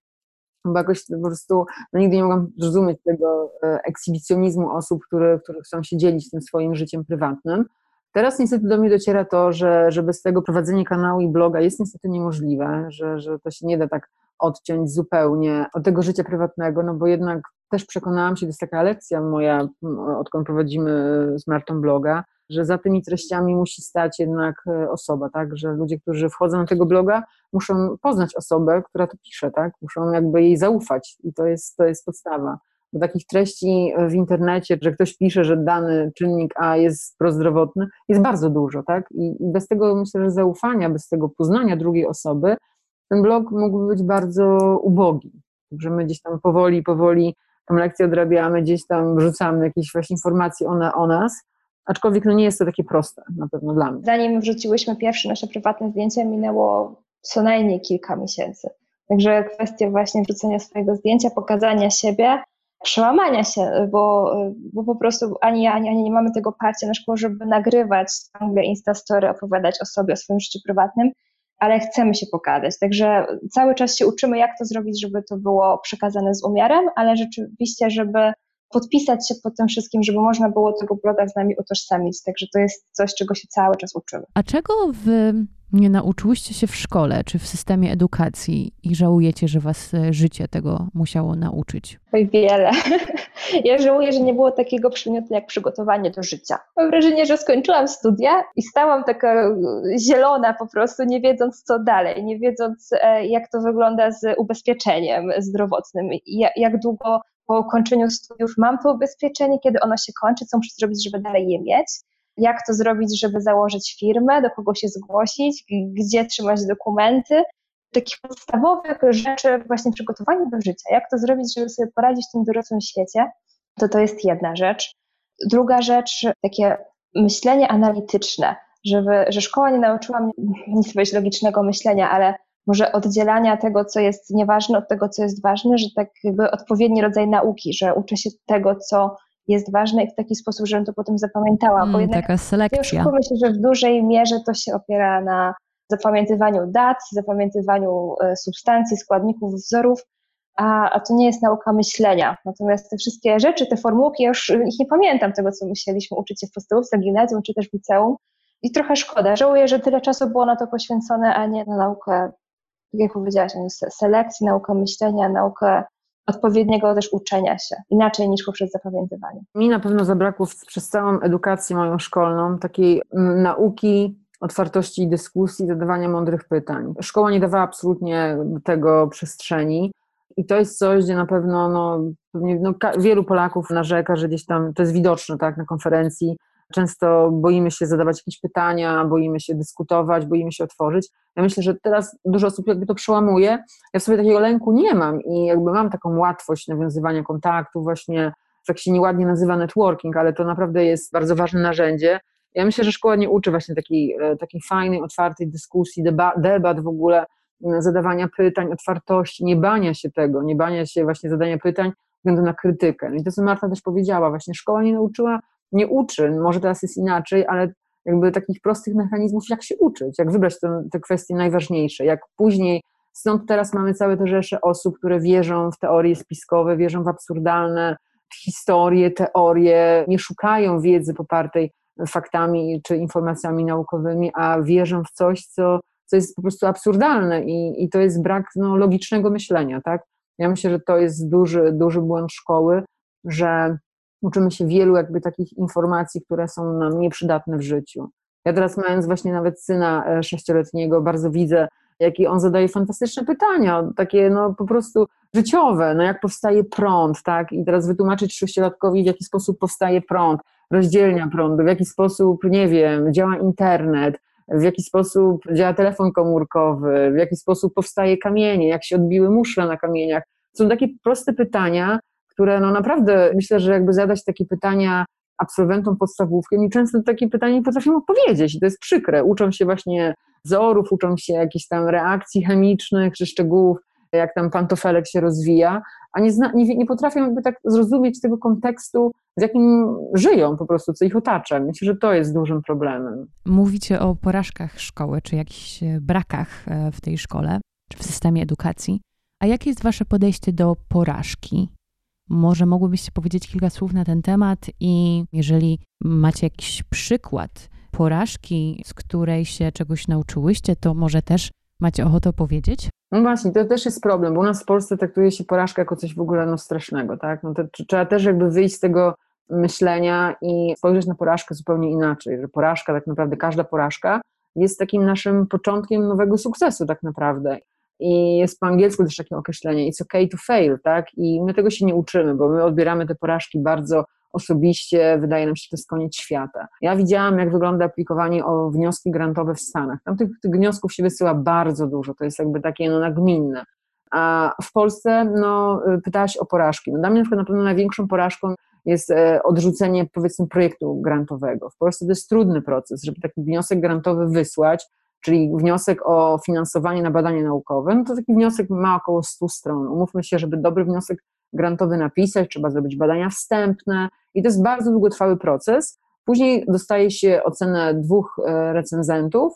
bo jakoś po prostu no, nigdy nie mogłam zrozumieć tego e, ekshibicjonizmu osób, które, które chcą się dzielić tym swoim życiem prywatnym. Teraz niestety do mnie dociera to, że, że bez tego prowadzenie kanału i bloga jest niestety niemożliwe, że, że to się nie da tak odciąć zupełnie od tego życia prywatnego, no bo jednak też przekonałam się, to jest taka lekcja moja, odkąd prowadzimy z Martą bloga, że za tymi treściami musi stać jednak e, osoba, tak, że ludzie, którzy wchodzą na tego bloga, muszą poznać osobę, która to pisze, tak, muszą jakby jej zaufać i to jest, to jest podstawa. Bo takich treści w internecie, że ktoś pisze, że dany czynnik A jest prozdrowotny, jest bardzo dużo, tak, i, bez tego myślę, że zaufania, bez tego poznania drugiej osoby, ten blog mógłby być bardzo ubogi. Że my gdzieś tam powoli, powoli tą lekcję odrabiamy, gdzieś tam wrzucamy jakieś właśnie informacje o, o nas, aczkolwiek no nie jest to takie proste na pewno dla mnie. Zanim wrzuciłyśmy pierwsze nasze prywatne zdjęcia, minęło co najmniej kilka miesięcy. Także kwestia właśnie wrzucenia swojego zdjęcia, pokazania siebie, przełamania się, bo, bo po prostu ani ja, ani, ani nie mamy tego parcia na szkło, żeby nagrywać ciągle Instastory, opowiadać o sobie, o swoim życiu prywatnym, ale chcemy się pokazać. Także cały czas się uczymy, jak to zrobić, żeby to było przekazane z umiarem, ale rzeczywiście, żeby podpisać się pod tym wszystkim, żeby można było tego bloga z nami utożsamić. Także to jest coś, czego się cały czas uczymy. A czego wy nie nauczyłyście się w szkole czy w systemie edukacji i żałujecie, że was e, życie tego musiało nauczyć? Oj, wiele. Ja żałuję, że nie było takiego przedmiotu jak przygotowanie do życia. Mam wrażenie, że skończyłam studia i stałam taka zielona po prostu, nie wiedząc co dalej, nie wiedząc e, jak to wygląda z ubezpieczeniem zdrowotnym, jak długo po ukończeniu studiów mam to ubezpieczenie, kiedy ono się kończy, co muszę zrobić, żeby dalej je mieć, jak to zrobić, żeby założyć firmę, do kogo się zgłosić, gdzie trzymać dokumenty. Takich podstawowych rzeczy, właśnie przygotowanie do życia, jak to zrobić, żeby sobie poradzić w tym dorosłym świecie, to to jest jedna rzecz. Druga rzecz, takie myślenie analityczne, żeby, że szkoła nie nauczyła mnie nic logicznego myślenia, ale może oddzielania tego, co jest nieważne, od tego, co jest ważne, że tak jakby odpowiedni rodzaj nauki, że uczę się tego, co jest ważne i w taki sposób, żebym to potem zapamiętała. Mm, bo jednak taka selekcja. Myślę, że w dużej mierze to się opiera na zapamiętywaniu dat, zapamiętywaniu e, substancji, składników, wzorów, a, a to nie jest nauka myślenia. Natomiast te wszystkie rzeczy, te formułki, ja już ich nie pamiętam tego, co musieliśmy uczyć się w podstawówce, gimnazjum czy też w liceum. I trochę szkoda. Żałuję, że tyle czasu było na to poświęcone, a nie na naukę tak jak powiedziałaś, selekcji, naukę myślenia, naukę odpowiedniego też uczenia się, inaczej niż poprzez zapamiętywanie. Mi na pewno zabrakło przez całą edukację moją szkolną takiej nauki, otwartości dyskusji, zadawania mądrych pytań. Szkoła nie dawała absolutnie tego przestrzeni. I to jest coś, gdzie na pewno no, pewnie, no, wielu Polaków narzeka, że gdzieś tam to jest widoczne tak, na konferencji, Często boimy się zadawać jakieś pytania, boimy się dyskutować, boimy się otworzyć. Ja myślę, że teraz dużo osób jakby to przełamuje. Ja w sobie takiego lęku nie mam i jakby mam taką łatwość nawiązywania kontaktu, właśnie tak się nieładnie nazywa networking, ale to naprawdę jest bardzo ważne narzędzie. Ja myślę, że szkoła nie uczy właśnie takiej, e, takiej fajnej, otwartej dyskusji, deba, debat w ogóle, zadawania pytań, otwartości, nie bania się tego, nie bania się właśnie zadania pytań względu na krytykę. No I to, co Marta też powiedziała, właśnie szkoła nie nauczyła nie uczy, może teraz jest inaczej, ale jakby takich prostych mechanizmów, jak się uczyć, jak wybrać te, te kwestie najważniejsze, jak później, stąd teraz mamy całe te rzesze osób, które wierzą w teorie spiskowe, wierzą w absurdalne historie, teorie, nie szukają wiedzy popartej faktami czy informacjami naukowymi, a wierzą w coś, co, co jest po prostu absurdalne i, i to jest brak no, logicznego myślenia, tak? Ja myślę, że to jest duży, duży błąd szkoły, że uczymy się wielu jakby takich informacji, które są nam nieprzydatne w życiu. Ja teraz mając właśnie nawet syna e, sześcioletniego, bardzo widzę, jakie on zadaje fantastyczne pytania, takie no po prostu życiowe, no jak powstaje prąd, tak? I teraz wytłumaczyć sześciolatkowi, w jaki sposób powstaje prąd, rozdzielnia prądu, w jaki sposób, nie wiem, działa internet, w jaki sposób działa telefon komórkowy, w jaki sposób powstaje kamienie, jak się odbiły muszle na kamieniach. Są takie proste pytania, które no naprawdę myślę, że jakby zadać takie pytania absolwentom podstawówki, oni często takie pytania nie potrafią odpowiedzieć i to jest przykre. Uczą się właśnie wzorów, uczą się jakichś tam reakcji chemicznych czy szczegółów jak tam pantofelek się rozwija, a nie, zna, nie, nie potrafią jakby tak zrozumieć tego kontekstu, w jakim żyją po prostu, co ich otacza. Myślę, że to jest dużym problemem. Mówicie o porażkach szkoły, czy jakichś e, brakach e, w tej szkole, czy w systemie edukacji. A jakie jest Wasze podejście do porażki? Może mogłybyście powiedzieć kilka słów na ten temat i jeżeli macie jakiś przykład porażki, z której się czegoś nauczyłyście, to może też macie ochotę opowiedzieć? No właśnie, to też jest problem, bo u nas w Polsce traktuje się porażkę jako coś w ogóle no, strasznego, tak? No to, trzeba też jakby wyjść z tego myślenia i spojrzeć na porażkę zupełnie inaczej, że porażka, tak naprawdę każda porażka jest takim naszym początkiem nowego sukcesu tak naprawdę. I jest po angielsku też takie określenie, it's okay to fail, tak? I my tego się nie uczymy, bo my odbieramy te porażki bardzo osobiście, wydaje nam się, że to jest koniec świata. Ja widziałam, jak wygląda aplikowanie o wnioski grantowe w Stanach. Tam tych, tych wniosków się wysyła bardzo dużo, to jest jakby takie no, nagminne. A w Polsce, no, pytałaś o porażki. No, dla mnie na przykład na pewno największą porażką jest e, odrzucenie, powiedzmy, projektu grantowego. W Polsce to jest trudny proces, żeby taki wniosek grantowy wysłać, czyli wniosek o finansowanie na badanie naukowe, no to taki wniosek ma około 100 stron. Umówmy się, żeby dobry wniosek grantowy napisać, trzeba zrobić badania wstępne i to jest bardzo długotrwały proces. Później dostaje się ocenę dwóch e, recenzentów,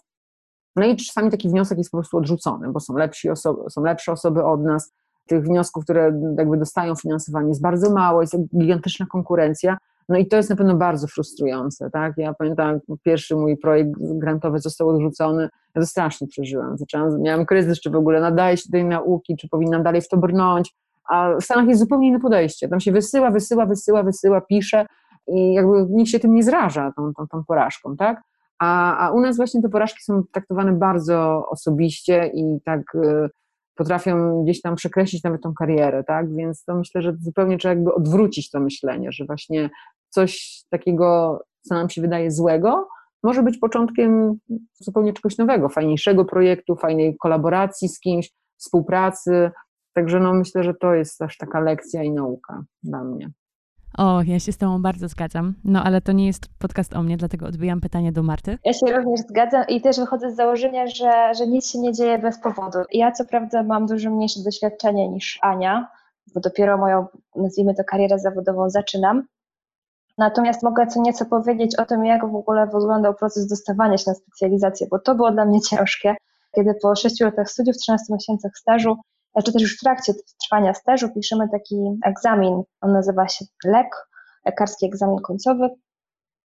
no i czasami taki wniosek jest po prostu odrzucony, bo są, lepsi osoby, są lepsze osoby od nas. Tych wniosków, które jakby dostają finansowanie jest bardzo mało, jest gigantyczna konkurencja, no i to jest na pewno bardzo frustrujące, tak? Ja pamiętam, pierwszy mój projekt grantowy został odrzucony, ja to strasznie przeżyłam. Zaczęłam, miałam kryzys, czy w ogóle nadaje się do tej nauki, czy powinnam dalej w to brnąć, a w Stanach jest zupełnie inne podejście. Tam się wysyła, wysyła, wysyła, wysyła, pisze i jakby nikt się tym nie zraża, tą, tą, tą porażką, tak? A, a u nas właśnie te porażki są traktowane bardzo osobiście i tak y, potrafią gdzieś tam przekreślić nawet tą karierę, tak? Więc to myślę, że zupełnie trzeba jakby odwrócić to myślenie, że właśnie coś takiego, co nam się wydaje złego, może być początkiem zupełnie czegoś nowego, fajniejszego projektu, fajnej kolaboracji z kimś, współpracy. Także no myślę, że to jest też taka lekcja i nauka dla mnie. O, ja się z Tobą bardzo zgadzam. No ale to nie jest podcast o mnie, dlatego odbijam pytanie do Marty. Ja się również zgadzam i też wychodzę z założenia, że, że nic się nie dzieje bez powodu. Ja co prawda mam dużo mniejsze doświadczenie niż Ania, bo dopiero moją, nazwijmy to, karierę zawodową zaczynam. Natomiast mogę co nieco powiedzieć o tym, jak w ogóle wyglądał proces dostawania się na specjalizację, bo to było dla mnie ciężkie, kiedy po 6 latach studiów, 13 miesiącach stażu, czy też już w trakcie trwania stażu piszemy taki egzamin, on nazywa się LEK, lekarski egzamin końcowy.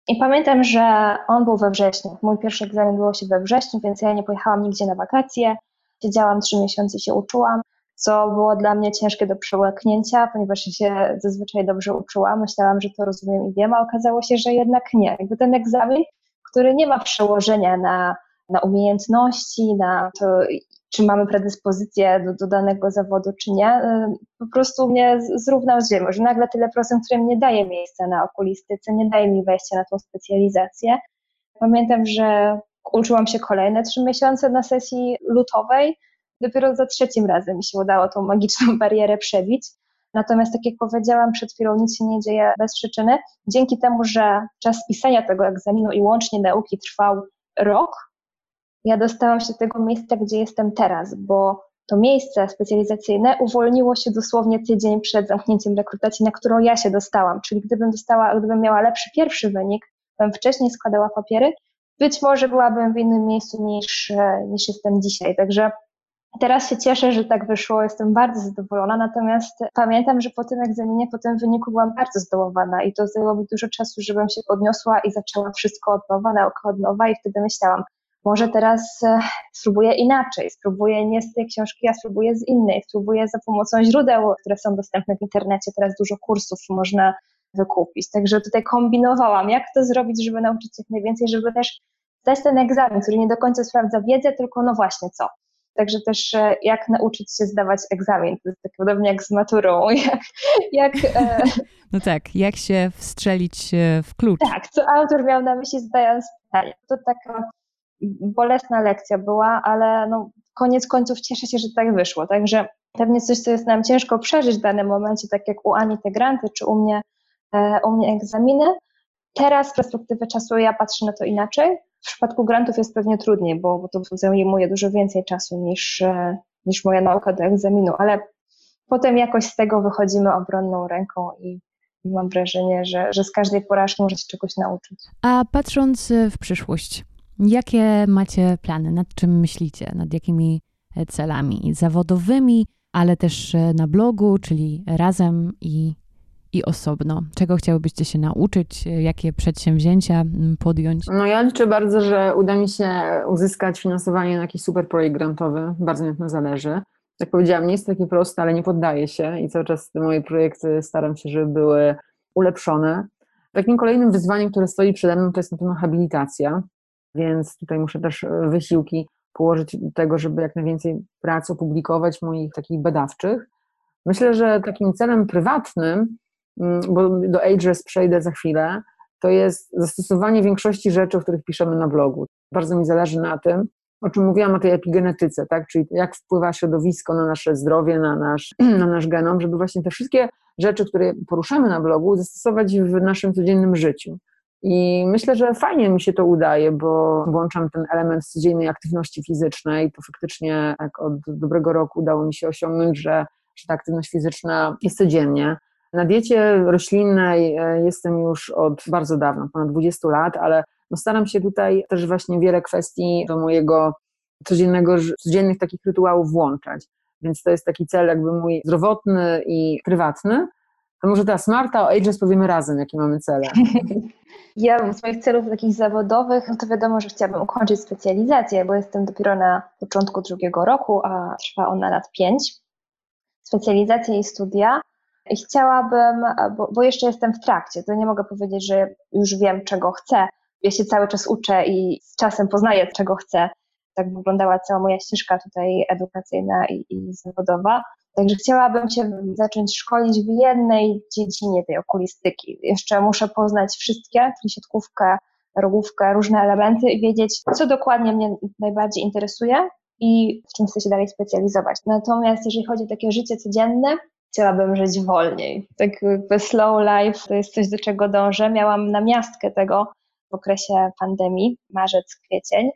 I pamiętam, że on był we wrześniu. Mój pierwszy egzamin było się we wrześniu, więc ja nie pojechałam nigdzie na wakacje. Siedziałam trzy miesiące się uczyłam, co było dla mnie ciężkie do przełknięcia, ponieważ się zazwyczaj dobrze uczyłam. Myślałam, że to rozumiem i wiem, a okazało się, że jednak nie. Jakby ten egzamin, który nie ma przełożenia na, na umiejętności, na to, czy mamy predyspozycję do, do danego zawodu, czy nie, y, po prostu mnie zrównał z ziemią, że nagle tyle procent, które mi nie daje miejsca na okulistyce, nie daje mi wejścia na tą specjalizację. Pamiętam, że uczyłam się kolejne trzy miesiące na sesji lutowej, dopiero za trzecim razem mi się udało tą magiczną barierę przebić. Natomiast, tak jak powiedziałam przed chwilą, nic się nie dzieje bez przyczyny. Dzięki temu, że czas pisania tego egzaminu i łącznie nauki trwał rok, ja dostałam się do tego miejsca, gdzie jestem teraz, bo to miejsce specjalizacyjne uwolniło się dosłownie tydzień przed zamknięciem rekrutacji, na którą ja się dostałam. Czyli gdybym dostała, gdybym miała lepszy pierwszy wynik, bym wcześniej składała papiery, być może byłabym w innym miejscu niż, niż jestem dzisiaj. Także teraz się cieszę, że tak wyszło, jestem bardzo zadowolona, natomiast pamiętam, że po tym egzaminie, po tym wyniku byłam bardzo zdołowana i to zajęło mi dużo czasu, żebym się podniosła i zaczęła wszystko od nowa, naukę od nowa i wtedy myślałam, może teraz e, spróbuję inaczej, spróbuję nie z tej książki, a spróbuję z innej, spróbuję za pomocą źródeł, które są dostępne w internecie, teraz dużo kursów można wykupić. Także tutaj kombinowałam, jak to zrobić, żeby nauczyć jak najwięcej, żeby też zdać ten egzamin, który nie do końca sprawdza wiedzę, tylko no właśnie co. Także też e, jak nauczyć się zdawać egzamin. To jest tak podobnie jak z maturą. Jak, jak, e... No tak, jak się wstrzelić w klucz. Tak, co autor miał na myśli zdając pytanie. To taka bolesna lekcja była, ale no, koniec końców cieszę się, że tak wyszło. Także pewnie coś, co jest nam ciężko przeżyć w danym momencie, tak jak u Ani te granty, czy u mnie, e, u mnie egzaminy. Teraz z perspektywy czasu ja patrzę na to inaczej. W przypadku grantów jest pewnie trudniej, bo, bo to zajmuje dużo więcej czasu niż, e, niż moja nauka do egzaminu, ale potem jakoś z tego wychodzimy obronną ręką i mam wrażenie, że, że z każdej porażki może się czegoś nauczyć. A patrząc w przyszłość, jakie macie plany? Nad czym myślicie? Nad jakimi celami zawodowymi, ale też na blogu, czyli razem i i osobno? Czego chciałybyście się nauczyć? Jakie przedsięwzięcia mm, podjąć? No ja liczę bardzo, że uda mi się uzyskać finansowanie na jakiś super projekt grantowy. Bardzo mi na tym zależy. Jak powiedziałam, nie jest to takie proste, ale nie poddaję się i cały czas te moje projekty staram się, żeby były ulepszone. Takim kolejnym wyzwaniem, które stoi przede mną, to jest na pewno habilitacja, więc tutaj muszę też wysiłki położyć do tego, żeby jak najwięcej prac opublikować moich takich badawczych. Myślę, że takim celem prywatnym bo do Ageless przejdę za chwilę, to jest zastosowanie większości rzeczy, o których piszemy na blogu. Bardzo mi zależy na tym, o czym mówiłam o tej epigenetyce, tak? czyli jak wpływa środowisko na nasze zdrowie, na nasz, na nasz genom, żeby właśnie te wszystkie rzeczy, które poruszamy na blogu, zastosować w naszym codziennym życiu. I myślę, że fajnie mi się to udaje, bo włączam ten element codziennej aktywności fizycznej. To faktycznie tak od dobrego roku udało mi się osiągnąć, że, że ta aktywność fizyczna jest codziennie. Na diecie roślinnej e, jestem już od bardzo dawna, ponad 20 lat, ale no staram się tutaj też właśnie wiele kwestii do mojego codziennego, codziennych takich rytuałów włączać. Więc to jest taki cel jakby mój zdrowotny i prywatny. To może teraz Marta o Ageless powiemy razem, jakie mamy cele. Ja z moich celów takich zawodowych, no to wiadomo, że chciałabym ukończyć specjalizację, bo jestem dopiero na początku drugiego roku, a trwa ona lat pięć. Specjalizacja i studia. I chciałabym, bo, bo, jeszcze jestem w trakcie, to nie mogę powiedzieć, że już wiem, czego chcę. Ja się cały czas uczę i z czasem poznaję, czego chcę. Tak wyglądała cała moja ścieżka tutaj edukacyjna i, i zawodowa. Także chciałabym się zacząć szkolić w jednej dziedzinie tej okulistyki. Jeszcze muszę poznać wszystkie, czyli siatkówkę, rogówkę, różne elementy i wiedzieć, co dokładnie mnie najbardziej interesuje i w czym chcę się dalej specjalizować. Natomiast jeżeli chodzi o takie życie codzienne, chciałabym żyć wolniej. Tak jakby slow life to jest coś, do czego dążę. Miałam namiastkę tego w okresie pandemii, marzec, kwiecień,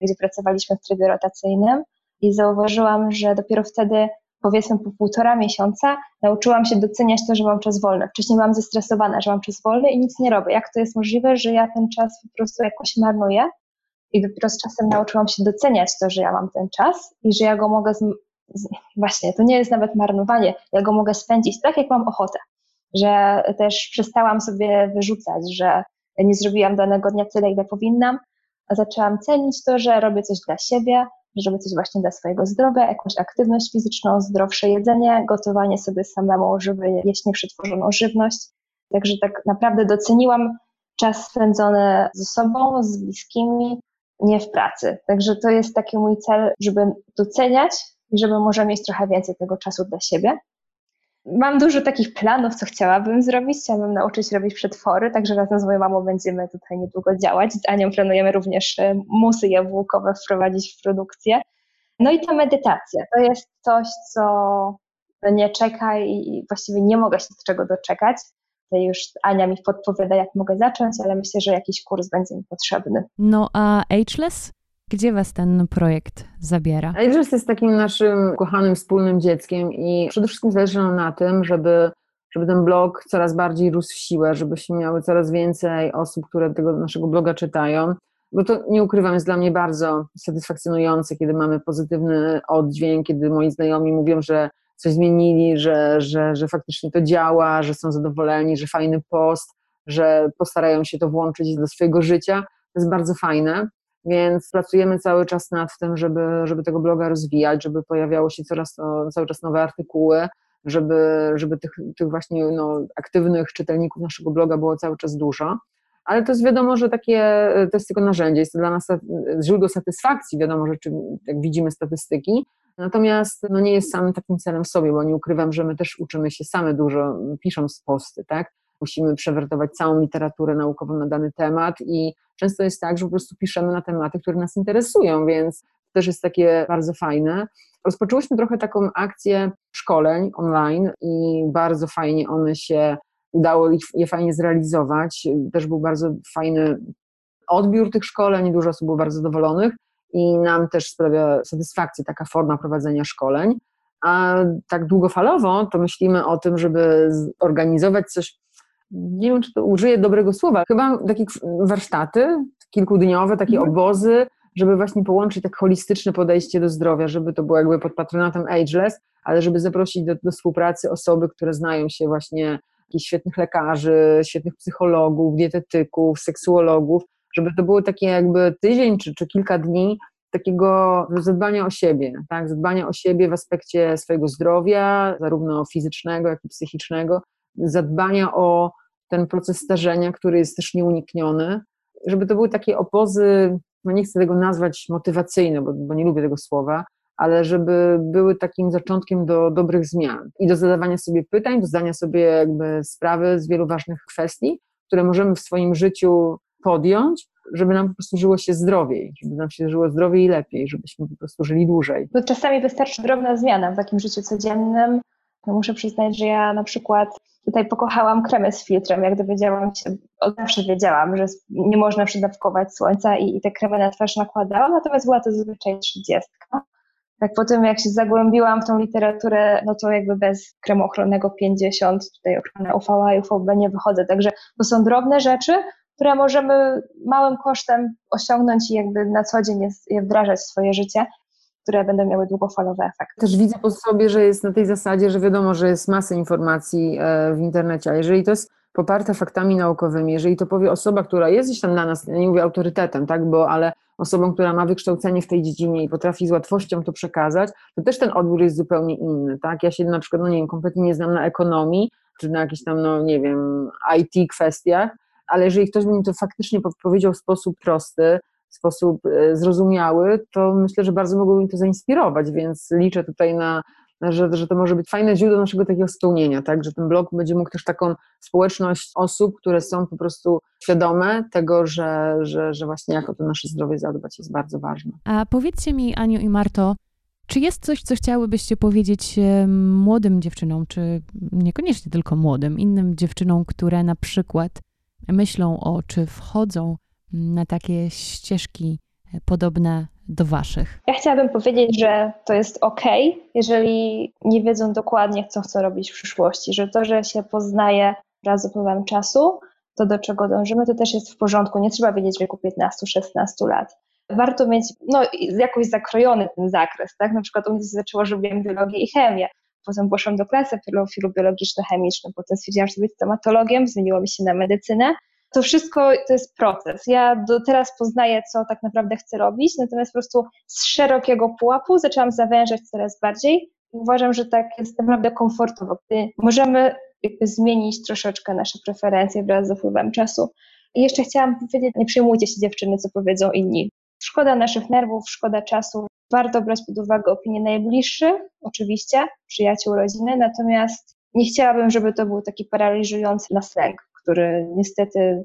gdzie pracowaliśmy w trybie rotacyjnym i zauważyłam, że dopiero wtedy, powiedzmy po półtora miesiąca, nauczyłam się doceniać to, że mam czas wolny. Wcześniej byłam zestresowana, że mam czas wolny i nic nie robię. Jak to jest możliwe, że ja ten czas po prostu jakoś marnuję? I dopiero z czasem nauczyłam się doceniać to, że ja mam ten czas i że ja go mogę właśnie, to nie jest nawet marnowanie, ja go mogę spędzić tak, jak mam ochotę. Że też przestałam sobie wyrzucać, że nie zrobiłam danego dnia tyle, ile powinnam, a zaczęłam cenić to, że robię coś dla siebie, że robię coś właśnie dla swojego zdrowia, jakąś aktywność fizyczną, zdrowsze jedzenie, gotowanie sobie samemu, żeby jeść nieprzetworzoną żywność. Także tak naprawdę doceniłam czas spędzony ze sobą, z bliskimi, nie w pracy. Także to jest taki mój cel, żeby doceniać i żeby może mieć trochę więcej tego czasu dla siebie. Mam dużo takich planów, co chciałabym zrobić. Chciałabym nauczyć robić przetwory, także razem z moją mamą będziemy tutaj niedługo działać. Z Anią planujemy również e, musy jabłkowe wprowadzić w produkcję. No i ta medytacja to jest coś, co nie czeka i właściwie nie mogę się do czego doczekać. Tutaj już Ania mi podpowiada, jak mogę zacząć, ale myślę, że jakiś kurs będzie mi potrzebny. No a Ageless? Gdzie Was ten projekt zabiera? Ageless jest takim naszym kochanym wspólnym dzieckiem i przede wszystkim zależy nam na tym, żeby, żeby ten blog coraz bardziej rósł w siłę, żebyśmy miały coraz więcej osób, które tego naszego bloga czytają. Bo to nie ukrywam, jest dla mnie bardzo satysfakcjonujące, kiedy mamy pozytywny oddźwięk, kiedy moi znajomi mówią, że coś zmienili, że, że, że faktycznie to działa, że są zadowoleni, że fajny post, że postarają się to włączyć do swojego życia. To jest bardzo fajne. Więc pracujemy cały czas nad tym, żeby, żeby tego bloga rozwijać, żeby pojawiało się coraz cały czas nowe artykuły, żeby, żeby tych, tych właśnie no, aktywnych czytelników naszego bloga było cały czas dużo. Ale to jest wiadomo, że takie, to jest tylko narzędzie, jest to dla nas źródło satysfakcji, wiadomo, że jak widzimy statystyki, natomiast no, nie jest samym takim celem w sobie, bo nie ukrywam, że my też uczymy się same dużo, pisząc posty, tak? musimy przewertować całą literaturę naukową na dany temat i często jest tak, że po prostu piszemy na tematy, które nas interesują, więc to też jest takie bardzo fajne. Rozpoczęłyśmy trochę taką akcję szkoleń online i bardzo fajnie one się udało je fajnie zrealizować. Też był bardzo fajny odbiór tych szkoleń, dużo osób było bardzo zadowolonych i nam też sprawia satysfakcję taka forma prowadzenia szkoleń. A tak długofalowo to myślimy o tym, żeby organizować coś, nie wiem, czy to użyję dobrego słowa, chyba takie warsztaty kilkudniowe, takie mhm. obozy, żeby właśnie połączyć tak holistyczne podejście do zdrowia, żeby to było jakby pod patronatem Ageless, ale żeby zaprosić do, do współpracy osoby, które znają się właśnie jakichś świetnych lekarzy, świetnych psychologów, dietetyków, seksuologów, żeby to było takie jakby tydzień czy, czy kilka dni takiego zadbania o siebie, tak? zadbania o siebie w aspekcie swojego zdrowia, zarówno fizycznego, jak i psychicznego, zadbania o ten proces starzenia, który jest też nieunikniony, żeby to były takie opozy, no nie chcę tego nazwać motywacyjne, bo, bo nie lubię tego słowa, ale żeby były takim zaczątkiem do dobrych zmian i do zadawania sobie pytań, do zdania sobie jakby sprawy z wielu ważnych kwestii, które możemy w swoim życiu podjąć, żeby nam po prostu żyło się zdrowiej, żeby nam się żyło zdrowiej i lepiej, żebyśmy po prostu żyli dłużej. Bo czasami wystarczy drobna zmiana w takim życiu codziennym. No muszę przyznać, że ja na przykład tutaj pokochałam kremy z filtrem, jak dowiedziałam się, od zawsze wiedziałam, że nie można przydawkować słońca i, i te kremy na twarz nakładałam, natomiast była to zazwyczaj trzydziestka. Tak po tym, jak się zagłębiłam w tą literaturę, no to jakby bez kremu ochronnego 50, tutaj ochrona UVA i UVB nie wychodzę. Także to są drobne rzeczy, które możemy małym kosztem osiągnąć i jakby na co dzień je wdrażać w swoje życie, które będą miały długofalowe efekty. Też widzę po sobie, że jest na tej zasadzie, że wiadomo, że jest masa informacji e, w internecie, a jeżeli to jest poparte faktami naukowymi, jeżeli to powie osoba, która jest gdzieś tam dla nas, nie mówię autorytetem, tak, bo ale osobą, która ma wykształcenie w tej dziedzinie i potrafi z łatwością to przekazać, to też ten odbiór jest zupełnie inny, tak? Ja się na przykład, no nie wiem, kompletnie nie znam na ekonomii, czy na jakichś tam, no nie wiem, IT kwestiach, ale jeżeli ktoś by mi to faktycznie powiedział w sposób prosty, w sposób e, zrozumiały, to myślę, że bardzo mogłoby mi to zainspirować, więc liczę tutaj na, że, że to może być fajne źródło naszego takiego spełnienia, tak, że ten blog będzie mógł też taką społeczność osób, które są po prostu świadome tego, że, że, że właśnie jak o to nasze zdrowie zadbać jest bardzo ważne. A powiedzcie mi, Aniu i Marto, czy jest coś, co chciałybyście powiedzieć e, młodym dziewczynom, czy niekoniecznie tylko młodym, innym dziewczynom, które na przykład myślą o, czy wchodzą na takie ścieżki e, podobne do Waszych? Ja chciałabym powiedzieć, że to jest ok, jeżeli nie wiedzą dokładnie, co chcą robić w przyszłości, że to, że się poznaje wraz z upływem czasu, to do czego dążymy, to też jest w porządku. Nie trzeba wiedzieć w wieku 15-16 lat. Warto mieć no, jakoś zakrojony ten zakres, tak? Na przykład u mnie zaczęło, że lubiłem biologię i chemię. Potem poszłam do klasy profilu biologiczno-chemiczny, potem stwierdziłam, że chcę być stomatologiem, zmieniło mi się na medycynę. To wszystko to jest proces. Ja do teraz poznaję, co tak naprawdę chcę robić, natomiast po prostu z szerokiego pułapu zaczęłam zawężać coraz bardziej i uważam, że tak jest naprawdę komfortowo, gdy możemy jakby zmienić troszeczkę nasze preferencje wraz z upływem czasu. I jeszcze chciałam powiedzieć, nie przejmujcie się dziewczyny, co powiedzą inni. Szkoda naszych nerwów, szkoda czasu. Warto brać pod uwagę opinie najbliższych, oczywiście, przyjaciół, rodziny, natomiast nie chciałabym, żeby to był taki paraliżujący nas lęk, który niestety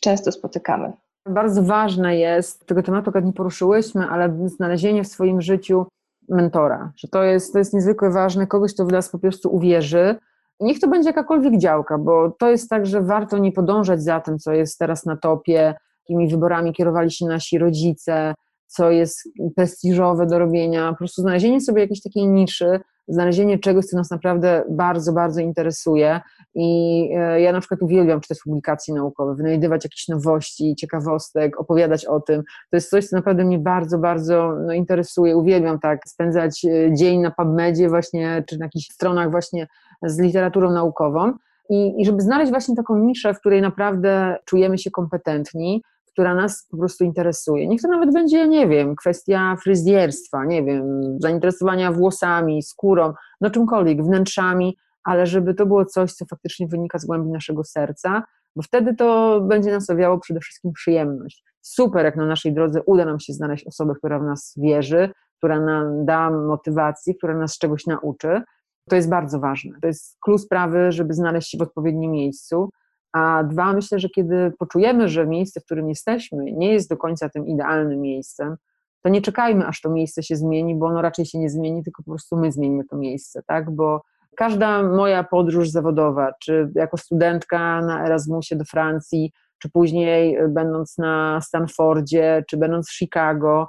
często spotykamy. Bardzo ważne jest, tego tematu akurat nie poruszyłyśmy, ale znalezienie w swoim życiu mentora, że to jest, to jest niezwykle ważne, kogoś, kto w nas po prostu uwierzy. Niech to będzie jakakolwiek działka, bo to jest tak, że warto nie podążać za tym, co jest teraz na topie, jakimi wyborami kierowali się nasi rodzice, co jest prestiżowe do robienia, po prostu znalezienie sobie jakiejś takiej niszy, znalezienie czegoś, co nas naprawdę bardzo, bardzo interesuje. I e, ja na przykład uwielbiam czytać publikacje naukowe, wynajdywać jakieś nowości, ciekawostek, opowiadać o tym. To jest coś, co naprawdę mnie bardzo, bardzo no, interesuje. Uwielbiam tak spędzać e, dzień na PubMedzie właśnie, czy na jakichś stronach właśnie z literaturą naukową. I, I żeby znaleźć właśnie taką niszę, w której naprawdę czujemy się kompetentni, która nas po prostu interesuje. Niech to nawet będzie, nie wiem, kwestia fryzjerstwa, nie wiem, zainteresowania włosami, skórą, no czymkolwiek, wnętrzami, ale żeby to było coś, co faktycznie wynika z głębi naszego serca, bo wtedy to będzie nas owiało przede wszystkim przyjemność. Super, jak na naszej drodze uda nam się znaleźć osobę, która w nas wierzy, która nam da motywacji, która nas czegoś nauczy. To jest bardzo ważne. To jest klucz sprawy, żeby znaleźć się w odpowiednim miejscu. A dwa, myślę, że kiedy poczujemy, że miejsce, w którym jesteśmy, nie jest do końca tym idealnym miejscem, to nie czekajmy, aż to miejsce się zmieni, bo ono raczej się nie zmieni, tylko po prostu my zmienimy to miejsce, tak? Bo każda moja podróż zawodowa, czy jako studentka na Erasmusie do Francji, czy później będąc na Stanfordzie, czy będąc w Chicago,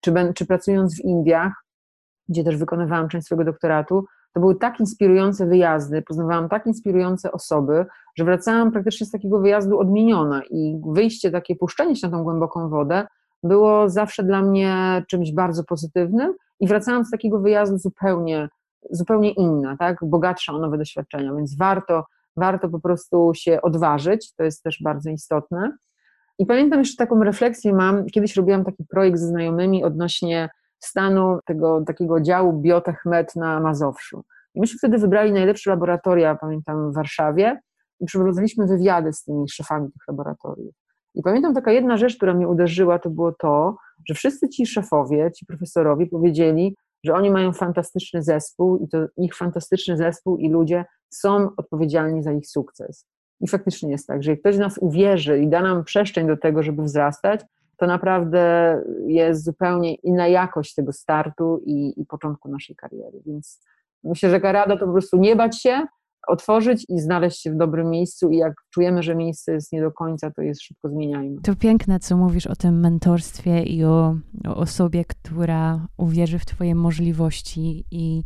czy, czy pracując w Indiach, gdzie też wykonywałam część swojego doktoratu, to były tak inspirujące wyjazdy, poznawałam tak inspirujące osoby, że wracałam praktycznie z takiego wyjazdu odmieniona i wyjście, takie puszczenie się na tą głęboką wodę było zawsze dla mnie czymś bardzo pozytywnym i wracałam z takiego wyjazdu zupełnie, zupełnie inna, tak, bogatsza o nowe doświadczenia, więc warto, warto po prostu się odważyć, to jest też bardzo istotne. I pamiętam jeszcze taką refleksję mam, kiedyś robiłam taki projekt ze znajomymi odnośnie stanu tego takiego działu biotech na Mazowszu. I myśmy wtedy wybrali najlepsze laboratoria, pamiętam, w Warszawie i przeprowadziliśmy wywiady z tymi szefami tych laboratoriów. I pamiętam taka jedna rzecz, która mnie uderzyła, to było to, że wszyscy ci szefowie, ci profesorowie powiedzieli, że oni mają fantastyczny zespół i to ich fantastyczny zespół i ludzie są odpowiedzialni za ich sukces. I faktycznie jest tak, że jak ktoś nas uwierzy i da nam przestrzeń do tego, żeby wzrastać, to naprawdę jest zupełnie inna jakość tego startu i, i początku naszej kariery. Więc myślę, że rada to po prostu nie bać się, otworzyć i znaleźć się w dobrym miejscu i jak czujemy, że miejsce jest nie do końca, to jest szybko zmieniajmy. To piękne, co mówisz o tym mentorstwie i o, o osobie, która uwierzy w twoje możliwości i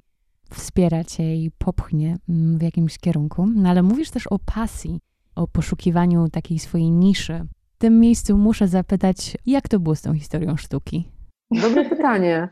wspiera cię i popchnie mm, w jakimś kierunku. No ale mówisz też o pasji, o poszukiwaniu takiej swojej niszy. W tym miejscu muszę zapytać, jak to było z tą historią sztuki? Dobre pytanie.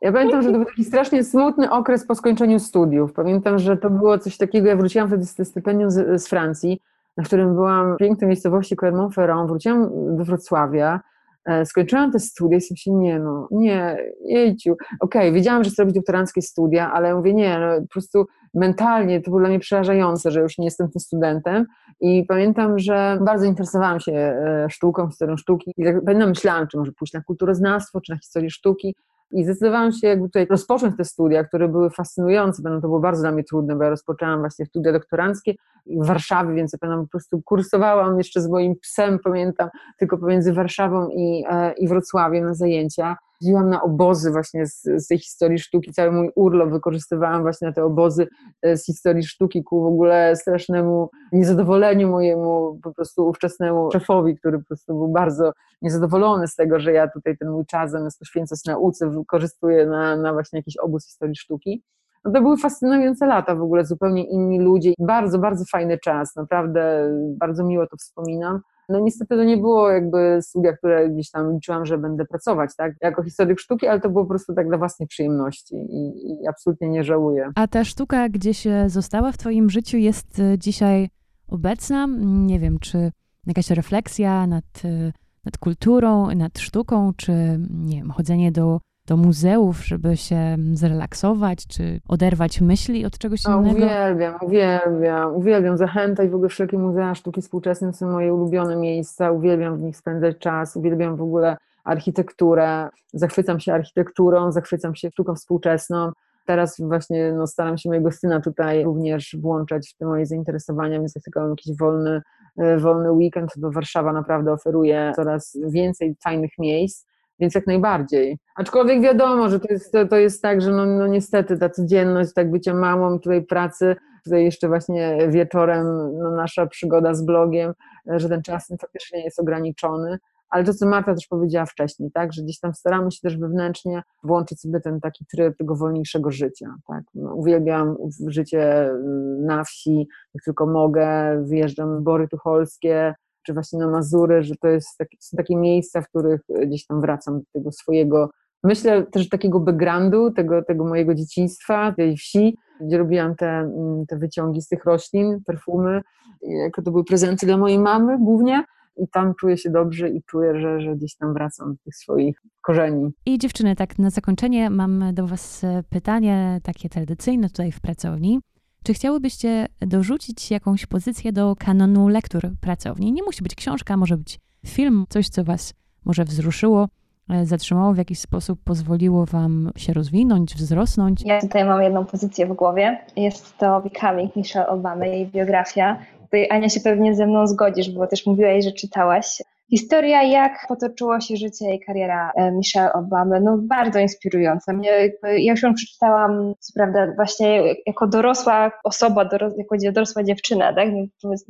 Ja pamiętam, że to był taki strasznie smutny okres po skończeniu studiów. Pamiętam, że to było coś takiego, ja wróciłam wtedy z stypendium z, z Francji, na którym byłam w pięknej miejscowości Clermont-Ferrand, wróciłam do Wrocławia, e, skończyłam te studia i sobie się, nie no, nie, jejciu, okej, okay, wiedziałam, że chcę robić doktoranckie studia, ale mówię, nie, no, po prostu mentalnie to było dla mnie przerażające, że już nie jestem tym studentem i pamiętam, że bardzo interesowałam się e, sztuką, historią sztuki. I tak pamiętam, myślałam, czy może pójść na kulturoznawstwo, czy na historię sztuki, i zdecydowałam się jakby tutaj rozpocząć te studia, które były fascynujące, będą to było bardzo dla mnie trudne, bo ja rozpoczęłam właśnie studia doktoranckie w Warszawie, więc ja pamiętam, po prostu kursowałam jeszcze z moim psem, pamiętam, tylko pomiędzy Warszawą i, e, i Wrocławiem na zajęcia jeździłam na obozy właśnie z, z, tej historii sztuki, cały mój urlop wykorzystywałam właśnie na te obozy e, z historii sztuki ku w ogóle strasznemu niezadowoleniu mojemu po prostu ówczesnemu szefowi, który po prostu był bardzo niezadowolony z tego, że ja tutaj ten mój czas zamiast poświęcać nauce wykorzystuję na, na właśnie jakiś obóz historii sztuki. No to były fascynujące lata w ogóle, zupełnie inni ludzie, bardzo, bardzo fajny czas, naprawdę bardzo miło to wspominam. No niestety to nie było jakby studia, które gdzieś tam liczyłam, że będę pracować, tak, jako historyk sztuki, ale to było po prostu tak dla własnej przyjemności i, i absolutnie nie żałuję. A ta sztuka gdzieś została w twoim życiu, jest e, dzisiaj obecna? Nie wiem, czy jakaś refleksja nad, e, nad kulturą, nad sztuką, czy nie wiem, chodzenie do do muzeów, żeby się zrelaksować, czy oderwać myśli od czegoś o, innego? Uwielbiam, uwielbiam, uwielbiam. Zachęta i w ogóle wszelkie muzea sztuki współczesnej są moje ulubione miejsca, uwielbiam w nich spędzać czas, uwielbiam w ogóle architekturę, zachwycam się architekturą, zachwycam się sztuką współczesną. Teraz właśnie no, staram się mojego syna tutaj również włączać w te moje zainteresowania, więc jak tylko mam jakiś wolny, e, wolny weekend, to Warszawa naprawdę oferuje coraz więcej fajnych miejsc więc jak najbardziej. Aczkolwiek wiadomo, że to jest, to, to jest tak, że no, no niestety ta codzienność, tak bycie mamą tutaj pracy, tutaj jeszcze właśnie wieczorem no nasza przygoda z blogiem, że ten czas faktycznie jest ograniczony, ale to, co Marta też powiedziała wcześniej, tak, że gdzieś tam staramy się też wewnętrznie włączyć sobie ten taki tryb tego wolniejszego życia, tak. No, uwielbiam życie y, na wsi, jak tylko mogę, wyjeżdżam w Bory Tucholskie, czy właśnie na Mazury, że to jest taki, są takie miejsca, w których gdzieś tam wracam do tego swojego, myślę też takiego backgroundu, tego, tego mojego dzieciństwa, tej wsi, gdzie robiłam te, mm, te wyciągi z tych roślin, perfumy, jako to były prezenty dla mojej mamy głównie, i tam czuję się dobrze i czuję, że, że gdzieś tam wracam do tych swoich korzeni. I dziewczyny, tak na zakończenie mam do Was pytanie takie tradycyjne tutaj w pracowni. Czy chciałybyście dorzucić jakąś pozycję do kanonu lektur pracowni? Nie musi być książka, może być film, coś, co Was może wzruszyło, e, zatrzymało w jakiś sposób, pozwoliło Wam się rozwinąć, wzrosnąć? Ja tutaj mam jedną pozycję w głowie. Jest to Becoming Michelle Obama, jej biografia. Tutaj Ania się pewnie ze mną zgodzisz, bo też mówiłaś, że czytałaś. Historia, jak potoczyło się życie i kariera e, Michelle Obamy, no bardzo inspirująca. Mnie, ja już ją przeczytałam, co prawda, właśnie jako dorosła osoba, jako dorosła dziewczyna, tak,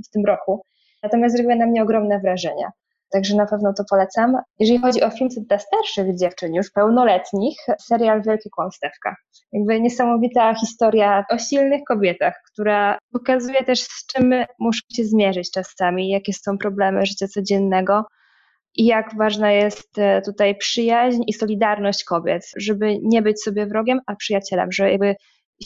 w tym roku. Natomiast zrobiła na mnie ogromne wrażenie. Także na pewno to polecam. Jeżeli chodzi o film dla starszych dziewczyn, już pełnoletnich, serial Wielkie Kłamstewka. Jakby niesamowita historia o silnych kobietach, która pokazuje też z czym muszą się zmierzyć czasami, jakie są problemy życia codziennego i jak ważna jest e, tutaj przyjaźń i solidarność kobiet, żeby nie być sobie wrogiem, a przyjacielem, że jakby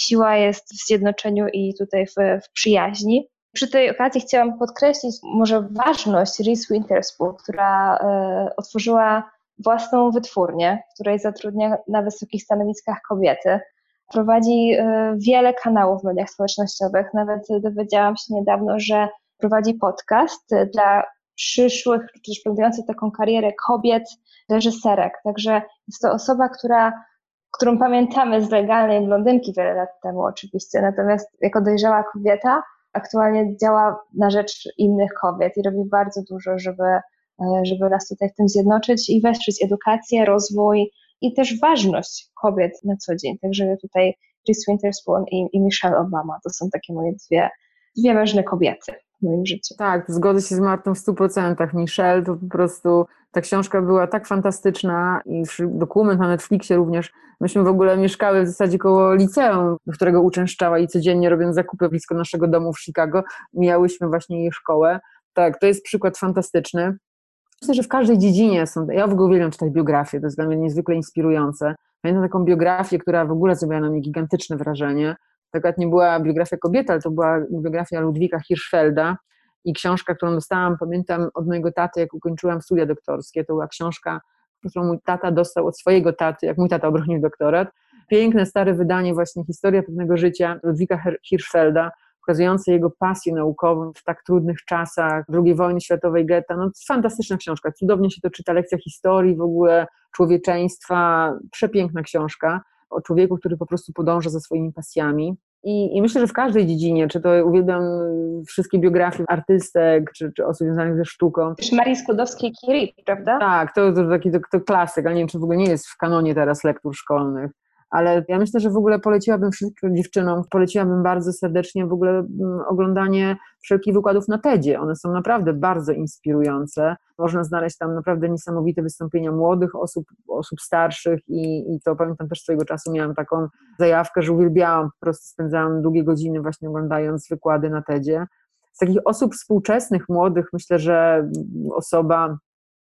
siła jest w zjednoczeniu i tutaj w, w przyjaźni. Przy tej okazji chciałam podkreślić może ważność Reese Witherspoon, która e, otworzyła własną wytwórnię, w której zatrudnia na wysokich stanowiskach kobiety. Prowadzi e, wiele kanałów w mediach społecznościowych. Nawet dowiedziałam się niedawno, że prowadzi podcast dla przyszłych, czy planujących taką karierę kobiet, reżyserek. Także jest to osoba, która, którą pamiętamy z legalnej blondynki wiele lat temu oczywiście, natomiast jako dojrzała kobieta aktualnie działa na rzecz innych kobiet i robi bardzo dużo, żeby, e, żeby nas tutaj w tym zjednoczyć i wesprzeć edukację, rozwój i też ważność kobiet na co dzień. Także tutaj Reese Winterspoon i, i Michelle Obama to są takie moje dwie, dwie ważne kobiety w moim życiu. Tak, zgodzę się z Martą w stu procentach. Michelle to po prostu, ta książka była tak fantastyczna i dokument na Netflixie również. Myśmy w ogóle mieszkały w zasadzie koło liceum, do którego uczęszczała i codziennie robiąc zakupy blisko naszego domu w Chicago, mijałyśmy właśnie jej szkołę. Tak, to jest przykład fantastyczny. Myślę, że w każdej dziedzinie są, ja w ogóle uwielbiam czytać biografie, to jest dla mnie niezwykle inspirujące. Pamiętam taką biografię, która w ogóle zrobiła na mnie gigantyczne wrażenie akurat nie była biografia kobiety, ale to była biografia Ludwika Hirschfelda i książka, którą dostałam, pamiętam od mojego taty, jak ukończyłam studia doktorskie, to była książka, którą mój tata dostał od swojego taty, jak mój tata obronił doktorat. Piękne, stare wydanie, właśnie historia pewnego życia Ludwika Hirschfelda, pokazujące jego pasję naukową w tak trudnych czasach II wojny światowej getta. No, fantastyczna książka, cudownie się to czyta, lekcja historii w ogóle, człowieczeństwa, przepiękna książka o człowieku, który po prostu podąża za swoimi pasjami. I, I, myślę, że w każdej dziedzinie, czy to uwielbiam wszystkie biografie artystek, czy, czy osób związanych ze sztuką. Też Marii Skłodowskiej-Curie, prawda? Tak, to, to taki to, to klasyk, ale nie wiem, czy w ogóle nie jest w kanonie teraz lektur szkolnych ale ja myślę, że w ogóle poleciłabym wszystkim dziewczynom, poleciłabym bardzo serdecznie w ogóle mm, oglądanie wszelkich wykładów na TEDzie. One są naprawdę bardzo inspirujące. Można znaleźć tam naprawdę niesamowite wystąpienia młodych osób, osób starszych i, i to pamiętam też swojego czasu miałam taką zajawkę, że uwielbiałam, po prostu spędzałam długie godziny właśnie oglądając wykłady na TEDzie. Z takich osób współczesnych, młodych, myślę, że osoba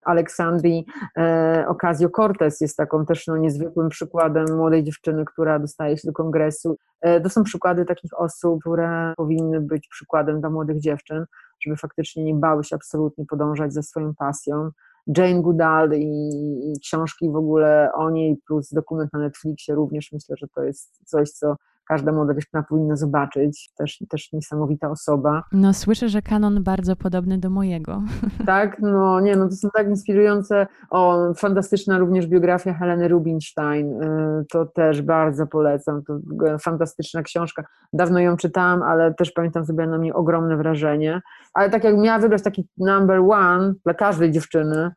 Aleksandrii e, Ocasio-Cortez jest taką też no, niezwykłym przykładem młodej dziewczyny, która dostaje się do kongresu. E, to są przykłady takich osób, które powinny być przykładem dla młodych dziewczyn, żeby faktycznie nie bały się absolutnie podążać za swoją pasją. Jane Goodall i, i książki w ogóle o niej, plus dokument na Netflixie również myślę, że to jest coś, co każda młoda dziewczyna powinna zobaczyć. Też, też niesamowita osoba. No słyszę, że kanon bardzo podobny do mojego. Tak, no nie, no to są tak inspirujące. O, fantastyczna również biografia Heleny Rubinstein. Y, to też bardzo polecam. To fantastyczna książka. Dawno ją czytałam, ale też pamiętam, zrobiła na mnie ogromne wrażenie. Ale tak jak miała wybrać taki number one dla każdej dziewczyny,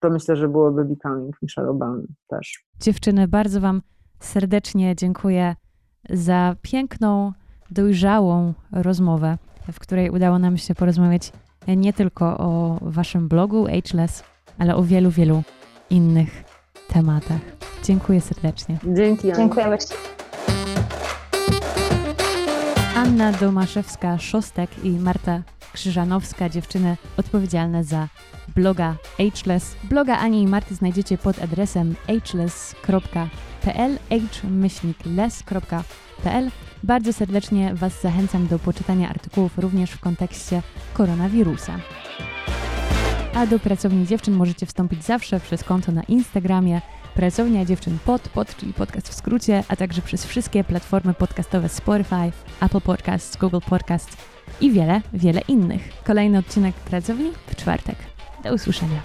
to myślę, że byłoby Becoming Michelle Obama też. Dziewczyny, bardzo Wam serdecznie dziękuję za piękną, dojrzałą rozmowę, w której udało nam się porozmawiać nie tylko o Waszym blogu Ageless, ale o wielu, wielu innych tematach. Dziękuję serdecznie. Dzięki. Dziękujemy. Anna Domaszewska-Szostek i Marta Krzyżanowska, dziewczyny odpowiedzialne za bloga Ageless. Bloga Ani i Marty znajdziecie pod adresem ageless.pl, h-les.pl. Bardzo serdecznie Was zachęcam do poczytania artykułów również w kontekście koronawirusa. A do Pracowni Dziewczyn możecie wstąpić zawsze przez konto na Instagramie Pracownia Dziewczyn Pod, pod, czyli podcast w skrócie, a także przez wszystkie platformy podcastowe Spotify, Apple Podcasts, Google Podcasts i wiele, wiele innych. Kolejny odcinek Pracowni w czwartek. Do usłyszenia.